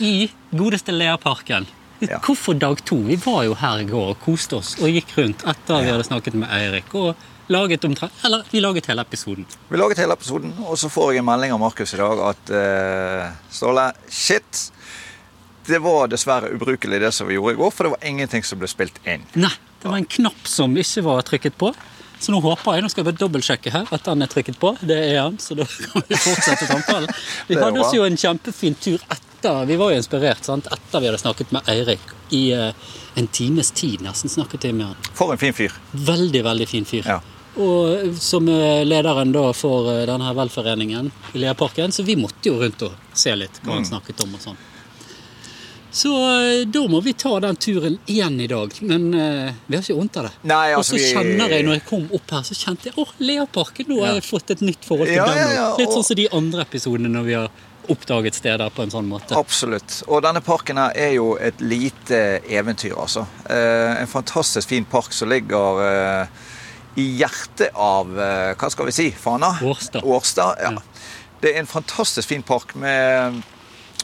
i godeste Leaparken. Ja. Hvorfor dag to? Vi var jo her i går og koste oss og gikk rundt etter vi hadde snakket med Eirik. Og laget omtrent Eller vi laget hele episoden. Vi laget hele episoden, og så får jeg en melding av Markus i dag at uh, Ståle, shit. Det var dessverre ubrukelig det som vi gjorde i går, for det var ingenting som ble spilt inn. Nei, det var en knapp som ikke var trykket på. Så nå håper jeg, nå skal jeg bare dobbeltsjekke her at den er trykket på. Det er han, så da kan vi fortsette samtalen. [laughs] Vi hadde oss jo en kjempefin tur etter Vi var jo inspirert sant? etter vi hadde snakket med Eirik i uh, en times tid. Nesten snakket jeg med han. For en fin fyr. Veldig, veldig fin fyr. Ja. Og som er lederen da for eh, denne velforeningen i Leaparken, så vi måtte jo rundt og se litt hva han Mm. snakket om og sånn. Så eh, da må vi ta den turen igjen i dag. Men uh, vi har ikke vondt av det. Nei, og altså, så kjenner jeg, når jeg kom opp her, så kjente jeg åh, Leaparken, nå har jeg fått et nytt forhold til Ja, den. ja, ja, Litt sånn som de andre episodene når vi har oppdaget steder på en sånn måte. Absolutt. Og denne parken her er jo et lite eventyr, altså. Uh, en fantastisk fin park som ligger uh, i hjertet av Hva skal vi si? Fana? Årstad. Årstad, ja. Ja. Det er en fantastisk fin park med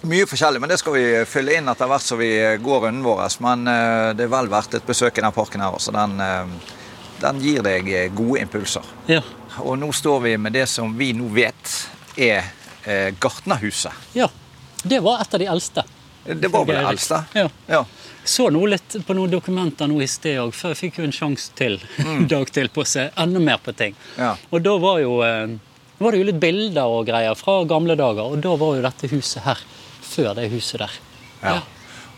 mye forskjellig, men det skal vi fylle inn etter hvert som vi går runden vår. Men eh, det er vel verdt et besøk i den parken her. også. Den, eh, den gir deg gode impulser. Ja. Og nå står vi med det som vi nå vet er eh, Gartnerhuset. ja. Det var et av de eldste. Det var vel det eldste? Ja. ja. Så noe litt på noen dokumenter nå i sted òg, før jeg fikk jo en sjanse til en [laughs] dag til på å se enda mer på ting. Mm. Ja. Og da var jo eh, var det jo litt bilder og greier fra gamle dager, og da var jo dette huset her før det huset der. Ja.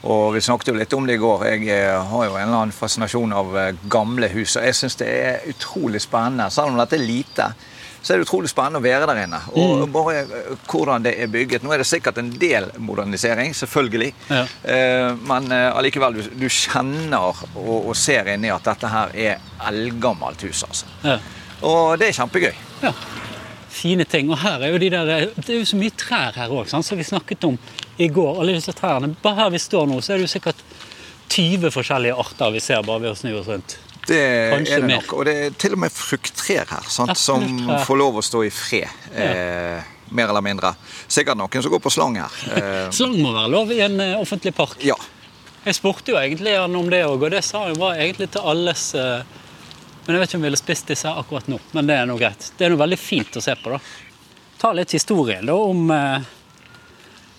Og vi snakket jo litt om det i går. Jeg eh, har jo en eller annen fascinasjon av eh, gamle hus. Og jeg syns det er utrolig spennende. Selv om dette er lite, så er det utrolig spennende å være der inne. Og bare eh, hvordan det er bygget. Nå er det sikkert en del modernisering, selvfølgelig. Ja. Men allikevel, du, du kjenner og, og ser inni at dette her er eldgammelt hus, altså. Ja. Og det er kjempegøy. Ja. Fine ting. Og her er jo de der, det er jo så mye trær her òg, som vi snakket om i går. Alle disse trærne. Bare her vi står nå, så er det jo sikkert 20 forskjellige arter vi ser bare ved å snu oss rundt. Det Kanskje er det mer. nok. Og det er til og med frukttrær her, sant? Ja, som får lov å stå i fred. Eh, mer eller mindre. Sikkert noen som går på slang her. Eh, [laughs] Slang må være lov i en eh, offentlig park. ja. Jeg spurte jo egentlig han om det òg, og det sa han var egentlig til alles eh, Men jeg vet ikke om vi ville spist disse akkurat nå, men det er nå greit. Det er noe veldig fint å se på, da. Ta litt historien da om eh,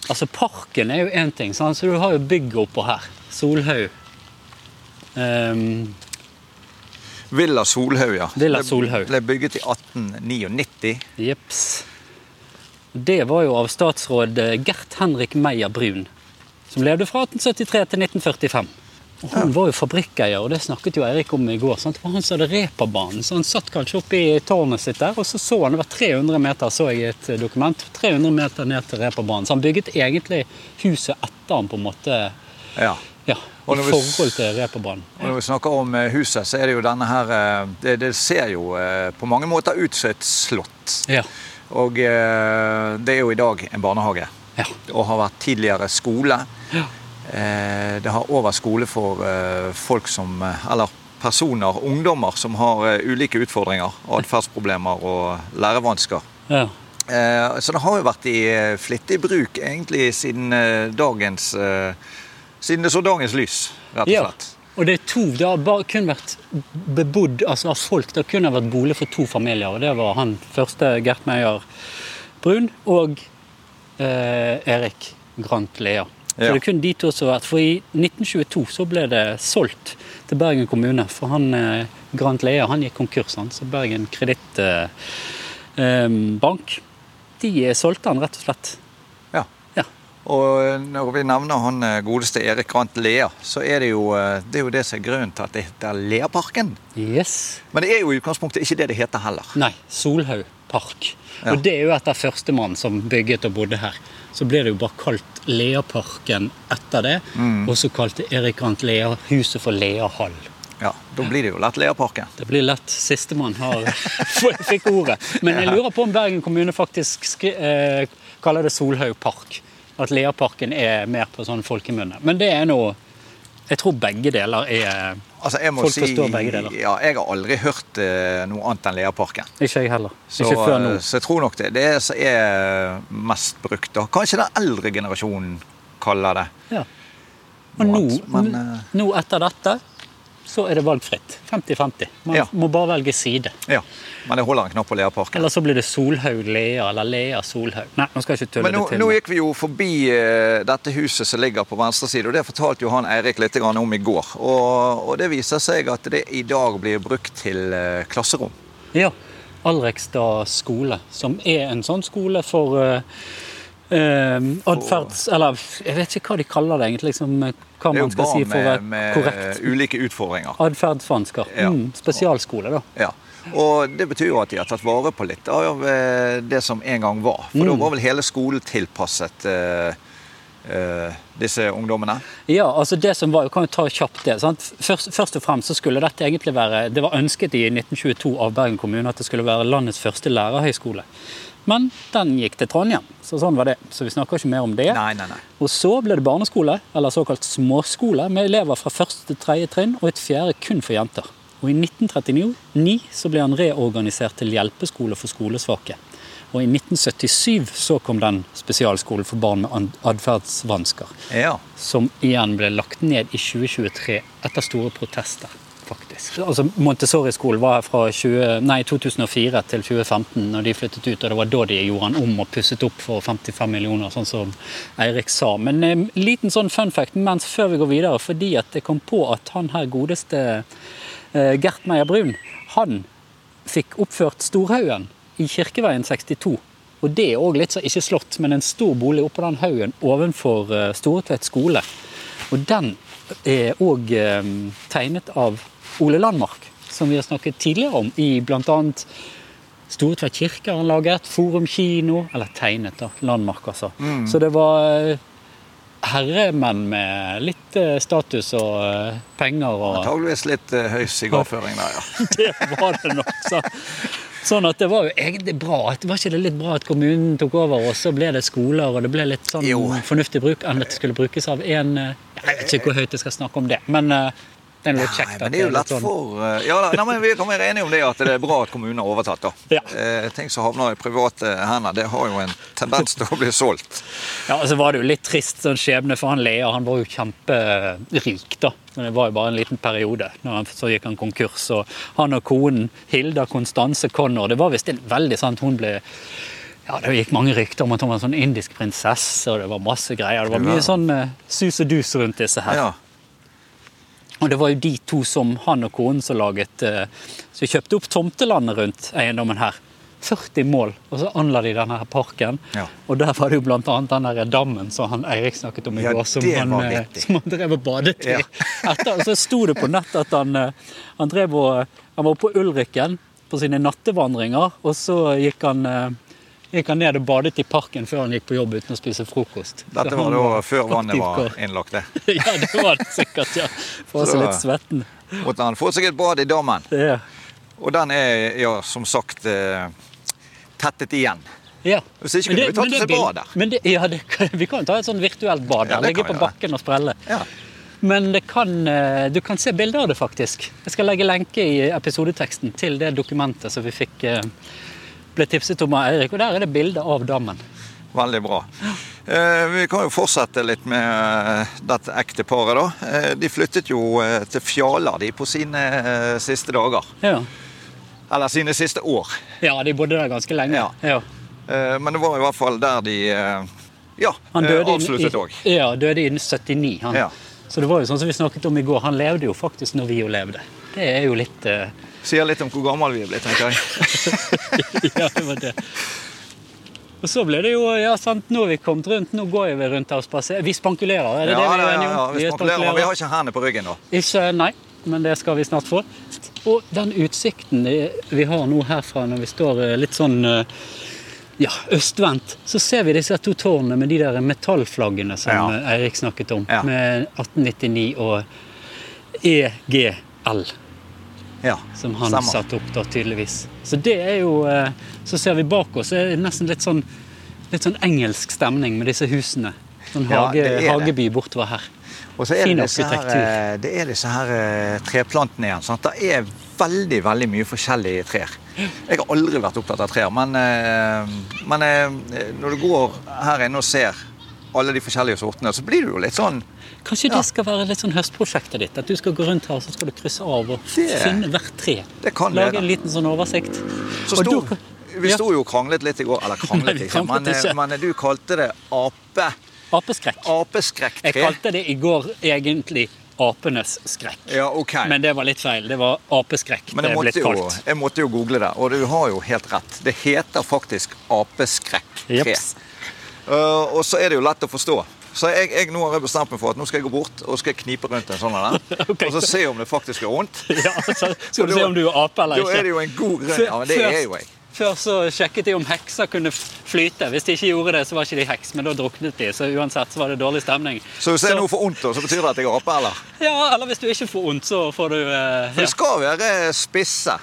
Altså, parken er jo én ting, sant? så du har jo bygget oppå her. Solhaug. Um, Villa Solhaug, ja. Villa Solhaug. Ble bygget i 1899. Jips. Det var jo av statsråd eh, Gert Henrik Meyer Brun, som levde fra 1873 til 1945. Og han var jo fabrikkeier, og det snakket jo Eirik om i går. Sant? Han som hadde reperbanen, så han satt kanskje oppe i tårnet sitt der, og så så han det var 300 meter, så jeg i et dokument, 300 meter ned til reperbanen. Så han bygget egentlig huset etter han på en måte, Ja. ja, i vi forhold til reperbanen. Og når vi snakker om eh, huset, så er det jo denne her eh, Det, det ser jo eh, på mange måter ut som et slott. Ja. Og det er jo i dag en barnehage. Ja. Og har vært tidligere skole. Ja. Eh, Det har òg vært skole for eh, folk som eh, Eller personer, ungdommer, som har ulike utfordringer. Atferdsproblemer og lærevansker. ja. Så det har jo vært i flittig bruk egentlig siden dagens Siden det så dagens lys, rett og Ja. Og det er to, det har bare kun vært bebodd altså av folk. Det har kun vært bolig for to familier. Og det var han første Gert Meyer Brun og eh, Erik Grant Lea. Så det er kun de to som har vært. For i 1922 så ble det solgt til Bergen kommune. For han eh, Grant Lea han gikk konkurs, han. Så Bergen Kredittbank eh, De eh, solgte han rett og slett. Ja. Ja. Og når vi nevner han eh, godeste Erik Grant Lea, så er det jo eh, det, er jo det som er grunnen til at det heter Leaparken. Yes. Men det er jo i utgangspunktet ikke det det heter heller. Nei, Solhaug park. Ja. Og det er jo etter førstemann som bygget og bodde her. Så ble det jo bare kalt Leaparken etter det. Mm. Og så kalte Erik Grant Lea huset for Leahall. Ja, Da blir det jo lett Leaparken. Det blir lett sistemann har [laughs] fikk ordet. Men jeg lurer på om Bergen kommune faktisk eh, kaller det Solhaug park. At Leaparken er mer på sånn folkemunne. Men det er nå Jeg tror begge deler er Altså, jeg Folk si, forstår begge deler. Ja, jeg har aldri hørt eh, noe annet enn Leaparken. Ikke jeg heller. Så, ikke før nå. eh, så jeg tror nok det det som er mest brukt. da. Kanskje den eldre generasjonen kaller det. Ja. Og nå, men, eh, nå etter dette så er det valgfritt. 50-50. Man Ja. må bare velge side. Ja, Men det holder en knapp på Leaparken. Eller så blir det Solhaug Lea eller Lea Solhaug. Nei, nå skal jeg ikke tulle nå, det til. nå gikk vi jo forbi eh, dette huset som ligger på venstre side, og det fortalte jo han Eirik litt om i går. Og, og det viser seg at det i dag blir brukt til eh, klasserom. Ja. Alrekstad skole, som er en sånn skole for uh, atferds... Eller jeg vet ikke hva de kaller det egentlig. Liksom, hva Det er man skal si for å være med korrekt. ulike utfordringer. Atferdsvansker. Ja. Mm, spesialskole, da. Ja. Og det betyr jo at de har tatt vare på litt av eh, det som en gang var. For Mm. da var vel hele skolen tilpasset eh, eh, disse ungdommene. Ja, altså det som var, kan jo ta kjapt det. Sant? Først, først og fremst så skulle dette egentlig være Det var ønsket i 1922 av Bergen kommune at det skulle være landets første lærerhøyskole. Men den gikk til Trondheim, så sånn var det. Så vi snakker ikke mer om det. Nei, nei, nei. Og så ble det barneskole, eller såkalt småskole, med elever fra første til tredje trinn og et fjerde kun for jenter. Og i 1939 så ble han reorganisert til hjelpeskole for skolesvake. Og i 1977 så kom den spesialskolen for barn med atferdsvansker Ja. som igjen ble lagt ned i 2023 etter store protester, faktisk. Altså, Montessori-skolen var fra 20, nei, 2004 til 2015, når de flyttet ut. Og det var da de gjorde den om og pusset opp for 55 millioner, sånn som Eirik sa. Men en liten sånn fun fact mens før vi går videre, fordi at jeg kom på at han her godeste eh, Gert Meyer Brun, han fikk oppført Storhaugen i Kirkeveien 62. Og det er òg litt så ikke slått, men en stor bolig oppå den haugen ovenfor uh, Storetvedt skole. Og den er òg tegnet av Ole Landmark, som vi har snakket tidligere om i bl.a. Storetvedt kirke har han laget, Forum kino, eller tegnet, da. Landmark, altså. Så det var eh, herremenn med litt eh, status og eh, penger og Antageligvis litt høy sigarføring der, ja. [laughs] det var det nok. Så. Sånn at det var jo egentlig bra. Det var ikke det litt bra at kommunen tok over, og så ble det skoler, og det ble litt sånn Jo. fornuftig bruk enn at det skulle brukes av en eh, Jeg vet ikke hvor høyt jeg skal snakke om det, men det er litt kjekt. Nei, men det er jo lett sånn- for uh, Ja nei, men Vi kan være enige om det at det er bra at kommunen har overtatt. da. Ja. Eh, ting som havner i private hender, det har jo en tendens til å bli solgt. [laughs] Ja, og så var det jo litt trist sånn skjebne for han Lea. Han var jo kjemperik, da. Men det var jo bare en liten periode. Han, så gikk han konkurs. Og han og konen Hilda Konstanse Connor Det var visst veldig sant Hun ble ja, Det gikk mange rykter om at hun var en sånn indisk prinsesse, og det var masse greier. Det var mye sånn uh, sus og dus rundt disse her. Ja. Og det var jo de to som han og konen som laget eh, Så kjøpte opp tomtelandet rundt eiendommen her. 40 mål, og så anla de denne her parken. Ja. Og der var det jo annet den der dammen som han Eirik snakket om i Ja, går, som han, eh, som han drev og badet i. Ja. [laughs] Etter, så sto det på nett at han, eh, han drev og Han var på Ulrikken på sine nattevandringer, og så gikk han gikk han ned og badet i parken før han gikk på jobb uten å spise frokost. Dette var da før vannet var innlagt. det. [laughs] ja, det var det sikkert, ja. Få seg litt svetten. Måtte han få seg et bad i dammen. Er Og den er ja, som sagt eh, tettet igjen. Ja. Hvis ikke kunne det- vi tatt oss et bad der. Men det, ja, det, vi kan ta et sånn virtuelt bad der. Ja, Ligge på gjøre. bakken og sprelle. Ja. Men det kan, eh, du kan se bilder av det, faktisk. Jeg skal legge lenke i episodeteksten til det dokumentet som vi fikk eh, ble tipset om av Eirik. Og der er det bilde av dammen. Veldig bra. Eh, vi kan jo fortsette litt med eh, dette ekteparet, da. Eh, de flyttet jo til Fjaler de på sine siste dager. Ja. Eller sine siste år. ja, de bodde der ganske lenge. Ja. Ja. Men det var i hvert fall der de ja, avsluttet òg. ja, døde i 79. Han. Ja. Så det var jo sånn som vi snakket om i går. Han levde jo faktisk når vi jo levde. Det er jo litt uh... Sier litt om hvor gammel vi er blitt, tenker jeg. [laughs] ja, det var det. Og så ble det jo ja, sant, Nå har vi kommet rundt, nå går vi rundt her og spaserer. Vi spankulerer, er det Ja, det vi er ja, enige om? ja, vi er spankulerer, men vi har ikke hendene på ryggen nå. Ikke, nei, men det skal vi snart få. Og den utsikten vi har nå herfra, når vi står eh, litt sånn eh, ja, østvendt, så ser vi disse to tårnene med de der metallflaggene som Ja. Eirik snakket om. Ja. Med 1899 og EGL, Ja, som han stemmer. satte opp da, tydeligvis. Så det er jo eh, Så ser vi bak oss, så er det nesten litt sånn, litt sånn engelsk stemning med disse husene. Sånn Ja, hage, det. hageby bortover her. Og så er Fin det disse her, eh, det er disse her eh, treplantene igjen. Sant? Det er veldig veldig mye forskjellige trær. Jeg har aldri vært opptatt av trær, men, men når du går her inne og ser alle de forskjellige sortene, så blir du jo litt sånn Kanskje Ja. det skal være litt sånn høstprosjektet ditt? At du skal gå rundt her så skal du krysse av og Det- finne hvert tre? Det kan Lage en liten sånn oversikt. Så Og du, vi sto jo og kranglet litt i går. Eller [laughs] Nei, kranglet ikke, men, ikke. men du kalte det ape, Apeskrekk. apeskrekktre. Jeg kalte det i går egentlig apenes skrekk. Ja, ok. Men det var litt feil. Det var apeskrekk Men det jeg er måtte, blitt jo, kalt. jeg måtte jo google det, og du har jo helt rett. Det heter faktisk apeskrekktre. Jeps. Uh, og så er det jo lett å forstå. Så jeg, jeg nå har jeg bestemt meg for at nå skal jeg gå bort og skal jeg knipe rundt en sånn en [laughs] okay. Og så se om det faktisk gjør vondt. [laughs] Ja, så skal [laughs] du se om du er ape eller ikke. Da er det jo en god grunn. Ja, men det er jo jeg. Før så sjekket de om hekser kunne flyte. Hvis de ikke gjorde det, så var ikke de heks, men da druknet de. Så uansett så var det dårlig stemning. Så hvis jeg nå får vondt, så betyr det at jeg er ape, eller? Ja, eller hvis du ikke får vondt, så får du eh, For ja. det skal være spisse.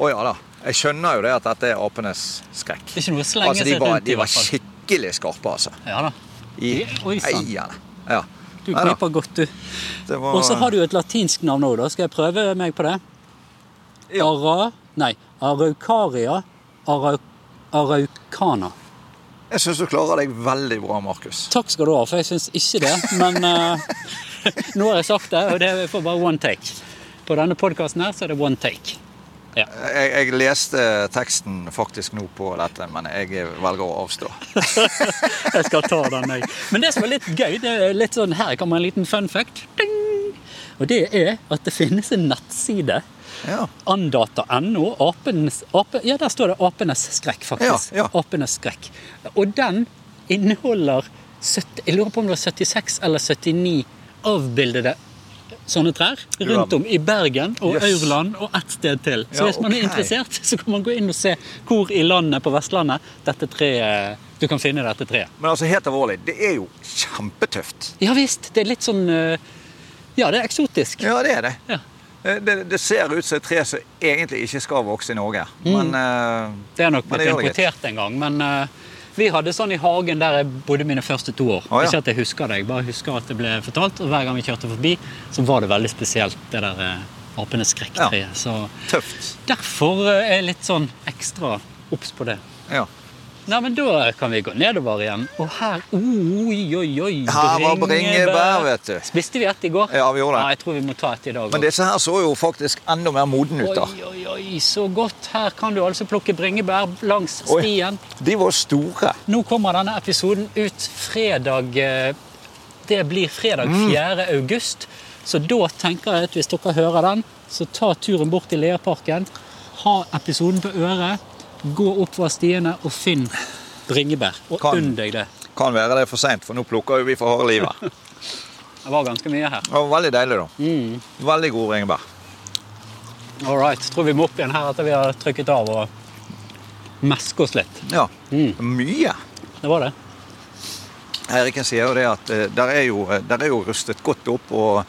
Å ja da. Jeg skjønner jo det at dette er apenes skrekk. Ikke noe slenge Altså, de seg var, rundt i, de var skikkelig skarpe, altså. Ja da. I Oi, sann. Ja. Du klipper godt, du. Var- Og så har du et latinsk navn òg, da. Skal jeg prøve meg på det? Ja. Ara... Nei. Araucaria arau, araucana. Jeg syns du klarer deg veldig bra, Markus. Takk skal du ha, for jeg syns ikke det. Men uh, [laughs] nå har jeg sagt det, og det får bare one take. På denne podkasten her så er det one take. Jeg, jeg leste teksten faktisk nå på dette, men jeg velger å avstå. [laughs] Jeg skal ta den, jeg. Men det som er litt gøy, det er litt sånn her kommer en liten fun fact. Ding! Og det er at det finnes en nettside. Ja. Andata.no. Ape, ja, der står det 'Apenes skrekk', faktisk. Ja, ja. Apenes skrekk. Og den inneholder 70, Jeg lurer på om det var 76 eller 79 avbildede sånne trær rundt om i Bergen og Yes. Aurland og ett sted til. Så hvis man er interessert, [laughs] så kan man gå inn og se hvor i landet på Vestlandet dette treet du kan finne dette treet. Men altså, helt alvorlig, det er jo kjempetøft. Ja visst. Det er litt sånn eh, Ja, det er eksotisk. Ja, det er det. Ja. Eh, Det, det ser ut som et tre som egentlig ikke skal vokse i Norge. Men uh, Det er nok blitt importert en gang, men eh, vi hadde sånn i hagen der jeg bodde mine første to år. Ah, ja. Ikke at jeg husker det, jeg bare husker at det ble fortalt. Og hver gang vi kjørte forbi, så var det veldig spesielt, det der uh, apenes skrekktreet. Så tøft. derfor eh, er jeg litt sånn ekstra obs på det. Ja. Nei, men Da kan vi gå nedover igjen. Og her Oi, oi, oi! Her var bringebær, vet du. Spiste vi ett i går? Ja, vi gjorde det. Ja, jeg tror vi må ta et i dag Men disse her så jo faktisk enda mer moden ut, da. Oi, oi, oi, så godt. Her kan du altså plukke bringebær langs stien. Oi. De var store. Nå kommer denne episoden ut fredag eh, Det blir fredag Mm. 4. august. Så da tenker jeg at hvis dere hører den, så ta turen bort til Leaparken. Ha episoden på øret. Gå oppover stiene og finn bringebær. Og Kan. unn deg det. Kan være det er for seint, for nå plukker jo vi for harde livet. [laughs] Det var ganske mye her. Det var veldig deilig, da. Mm. Veldig god bringebær. All right. Tror vi må opp igjen her etter vi har trykket av og meske oss litt. Ja. Mm. Mye. Det var det. Eiriken sier jo det at eh, der er jo, der er jo rustet godt opp, og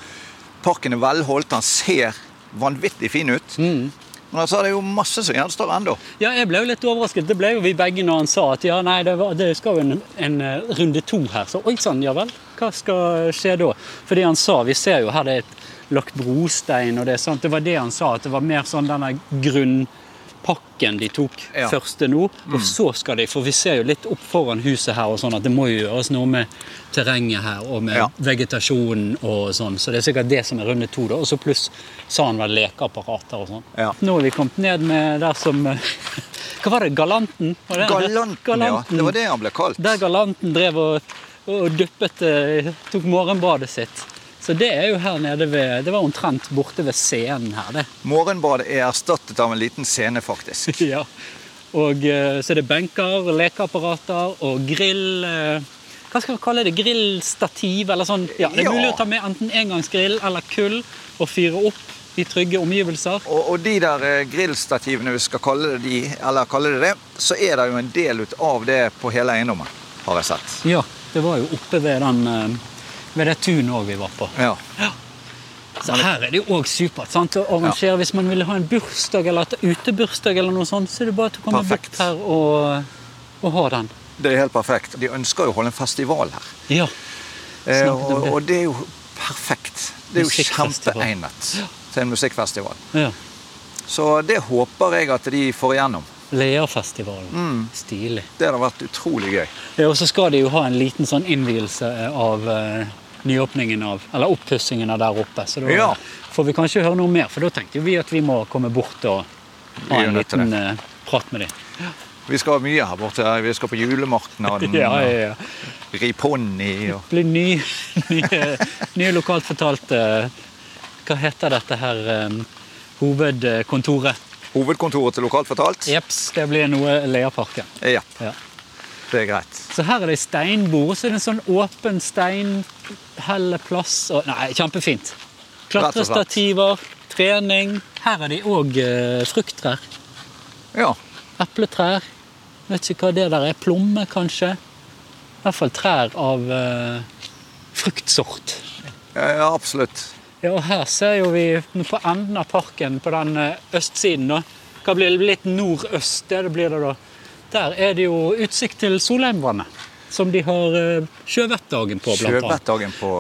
parken er velholdt. Han ser vanvittig fin ut. Mm. Men altså, det er jo masse som gjenstår ennå. Ja, jeg ble jo litt overrasket. Det ble jo vi begge når han sa at ja, nei, det, var, det skal jo en, en eh, runde to her. Så oi sann, ja vel. Hva skal skje da? Fordi han sa, vi ser jo her det er et lagt brostein, og det er sant. Det var det han sa, at det var mer sånn denne grunnpakken de tok Ja. Mm. første nå. Og så skal de, for vi ser jo litt opp foran huset her og sånn, at det må jo gjøres noe med terrenget her og med Ja. vegetasjonen og sånn. Så det er sikkert det som er runde to, da. Og så pluss sa han vel lekeapparater og sånn. Ja. Nå er vi kommet ned med der som [laughs] Hva var det? Galanten? Var det galanten, Galanten, ja. Det var det han ble kalt. Der Galanten drev og, og duppet eh, Tok morgenbadet sitt. Så det er jo her nede ved Det var omtrent borte ved scenen her, det. Morgenbadet er erstattet av en liten scene, faktisk. [laughs] ja. Og eh, så er det benker, lekeapparater og grill eh, Hva skal vi kalle det? Grillstativ eller sånn? Ja, det er Ja. mulig å ta med enten engangsgrill eller kull og fyre opp i trygge omgivelser. Og, og de der eh, grillstativene, vi skal kalle det de, eller kalle det det, så er det jo en del ut av det på hele eiendommen, har jeg sett. Ja, det var jo oppe ved den ved det tunet òg vi var på. Ja. Så her er det jo òg supert sant? å arrangere. Hvis man ville ha en bursdag eller et utebursdag, eller noe sånt, så er det bare til å komme Perfekt. bort her og, og ha den. Det er helt perfekt. De ønsker jo å holde en festival her. Ja. Eh, og, det. og det er jo perfekt. Det er jo kjempeegnet til en musikkfestival. ja. Så det håper jeg at de får igjennom. Leafestivalen. Mm. Stilig. Det hadde vært utrolig gøy. Ja, og så skal de jo ha en liten sånn innvielse av uh, nyåpningen av Eller oppussingen av der oppe. Så da Ja. får vi kanskje høre noe mer, for da tenkte vi at vi må komme bort og ha en liten uh, prat med dem. Vi skal ha mye her borte. Vi skal på julemarknaden. [laughs] Ja, ja, ja. Ri ponni og blir ny, [laughs] nye, nye lokalt fortalt uh, Hva heter dette her um, hovedkontoret? Hovedkontoret til Lokalt fortalt? Jeps, det blir noe Leaparken. Ja, Ja. det er greit. Så her er det steinbord, så er det en sånn åpen steinhelleplass. Og, nei, kjempefint. Klatrestativer, trening. Her er de òg uh, frukttrær. Ja. Epletrær. Vet ikke hva det der er. Plomme, kanskje. I hvert fall trær av uh, fruktsort. ja, absolutt. Ja, og her ser jo vi på enden av parken på den eh, østsiden. da. Hva blir det litt nordøst? Det blir det da. Der er det jo utsikt til Solheimvannet, som de har eh, sjøvettdagen på. blant. Sjøvettdagen på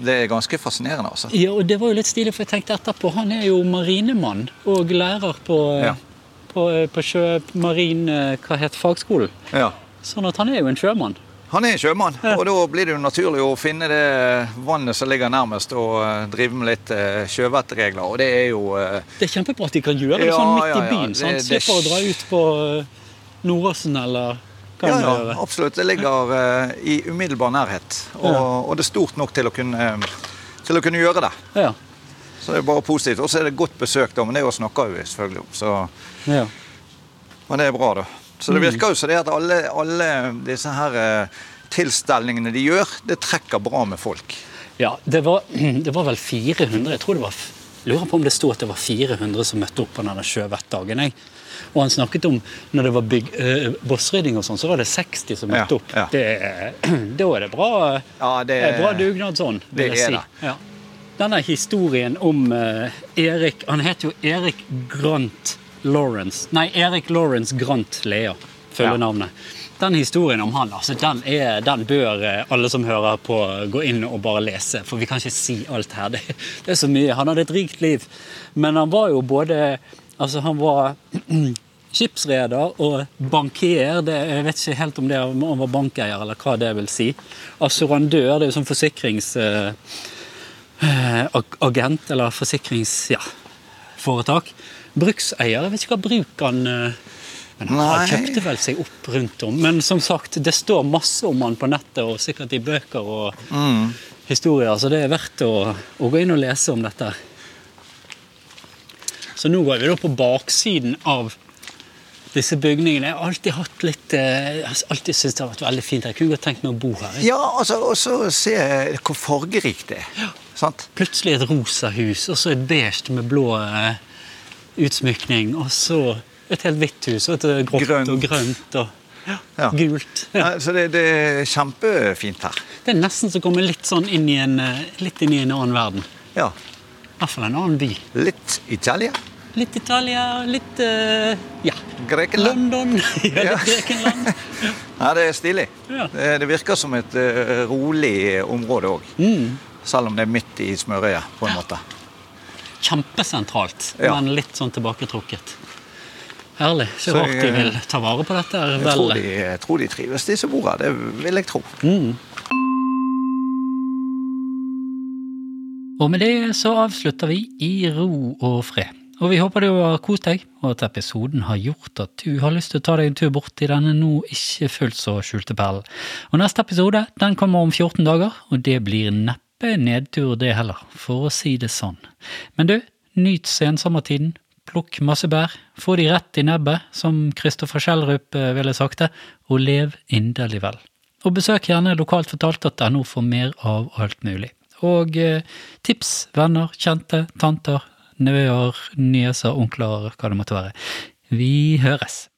Det er ganske fascinerende, altså. Ja, og det var jo litt stilig, for jeg tenkte etterpå. Han er jo marinemann og lærer på, eh, Ja. på, eh, på sjømarin... eh, Hva het fagskolen? Ja. Sånn at han er jo en sjømann. Han er sjømann, og da blir det jo naturlig å finne det vannet som ligger nærmest, og eh, drive med litt eh, sjøvettregler. Og det er jo eh, Det er kjempebra at de kan gjøre det Ja, sånn midt ja, i byen. sant? det- Slipper å dra ut på Nordåsen eller hva Ja, ja, gjør. absolutt. Det ligger i umiddelbar nærhet. Og, Ja. og det er stort nok til å kunne, til å kunne gjøre det. Ja. Så det er bare positivt. Og så er det godt besøk, da, men det snakker vi selvfølgelig om. Så, ja. men det er bra, da. Så Mm. det virker jo som det at alle, alle disse her eh, tilstelningene de gjør, det trekker bra med folk. Ja, det var, [clears throat] det var vel 400 Jeg tror det var, lurer på om det sto at det var 400 som møtte opp på denne sjøvettdagen. Jeg. Og han snakket om når det var bygg, eh, bossrydding og sånn, så var det 60 som møtte opp. ja. Det, [clears throat] da er det bra, Ja, det, er bra dugnad sånn, vil det jeg si. Ja. Denne historien om eh, Erik Han heter jo Erik Grant Lawrence. Nei, Erik Lawrence Grant Lea, følger Ja. navnet. Den historien om han, altså, den, er, den bør eh, alle som hører på, gå inn og bare lese. For vi kan ikke si alt her. [laughs] Det, det er så mye. Han hadde et rikt liv. Men han var jo både Altså, han var [clears throat] skipsreder og bankier. Det, jeg vet ikke helt om det om han var bankeier, eller hva det vil si. Assurandør, det er jo sånn forsikringsagent, eh, eh, eller forsikrings... Ja, foretak. Brukseier, jeg vet ikke hva brukeren eh, Men han kjøpte vel seg opp rundt om. Men som sagt, det står masse om han på nettet, og sikkert i bøker og historier, så det er verdt å, å gå inn og lese om dette. Så nå går vi da på baksiden av disse bygningene. Jeg har alltid hatt litt eh, Jeg har alltid syntes det har vært veldig fint. Jeg kunne godt tenkt meg å bo her. Ja, altså, og så se hvor fargerikt det er. Sant? Plutselig et rosa hus, og så et beige med blå eh, utsmykning, og så et helt hvitt hus, og et grått Grønt. og grønt og ja, Ja. gult. Ja. Så det, det er kjempefint her. Det er nesten som å komme litt sånn inn i en, litt inn i en annen verden. Ja. I hvert fall en annen by. Litt Italia. Litt Italia, litt uh, ja, Grekenland. London. [laughs] ja, Ja. Grekenland. Ja, det er stilig. Ja. Det, det virker som et uh, rolig område òg. Mm. Selv om det er midt i smørøyet, på en måte. Kjempesentralt, Ja. men litt sånn tilbaketrukket. Herlig. Så Så rart de vil ta vare på dette. Jeg Vel, tror de, jeg tror de trives, de som bor her. Det vil jeg tro. Og med det så avslutter vi i ro og fred. Og vi håper du har kost deg, og at episoden har gjort at du har lyst til å ta deg en tur bort i denne nå ikke fullt så skjulte perlen. Og neste episode den kommer om 14 dager, og det blir neppe nedtur det heller, for å si det sånn. Men du, nyt sensommertiden. Plukk masse bær, få de rett i nebbet, som Kristoffer Schjelderup eh, ville sagt det, og lev inderlig vel. Og besøk gjerne lokaltfortalt.no for mer av alt mulig. Og eh, tips, venner, kjente, tanter, nevøer, nieser, onkler, hva det måtte være. Vi høres.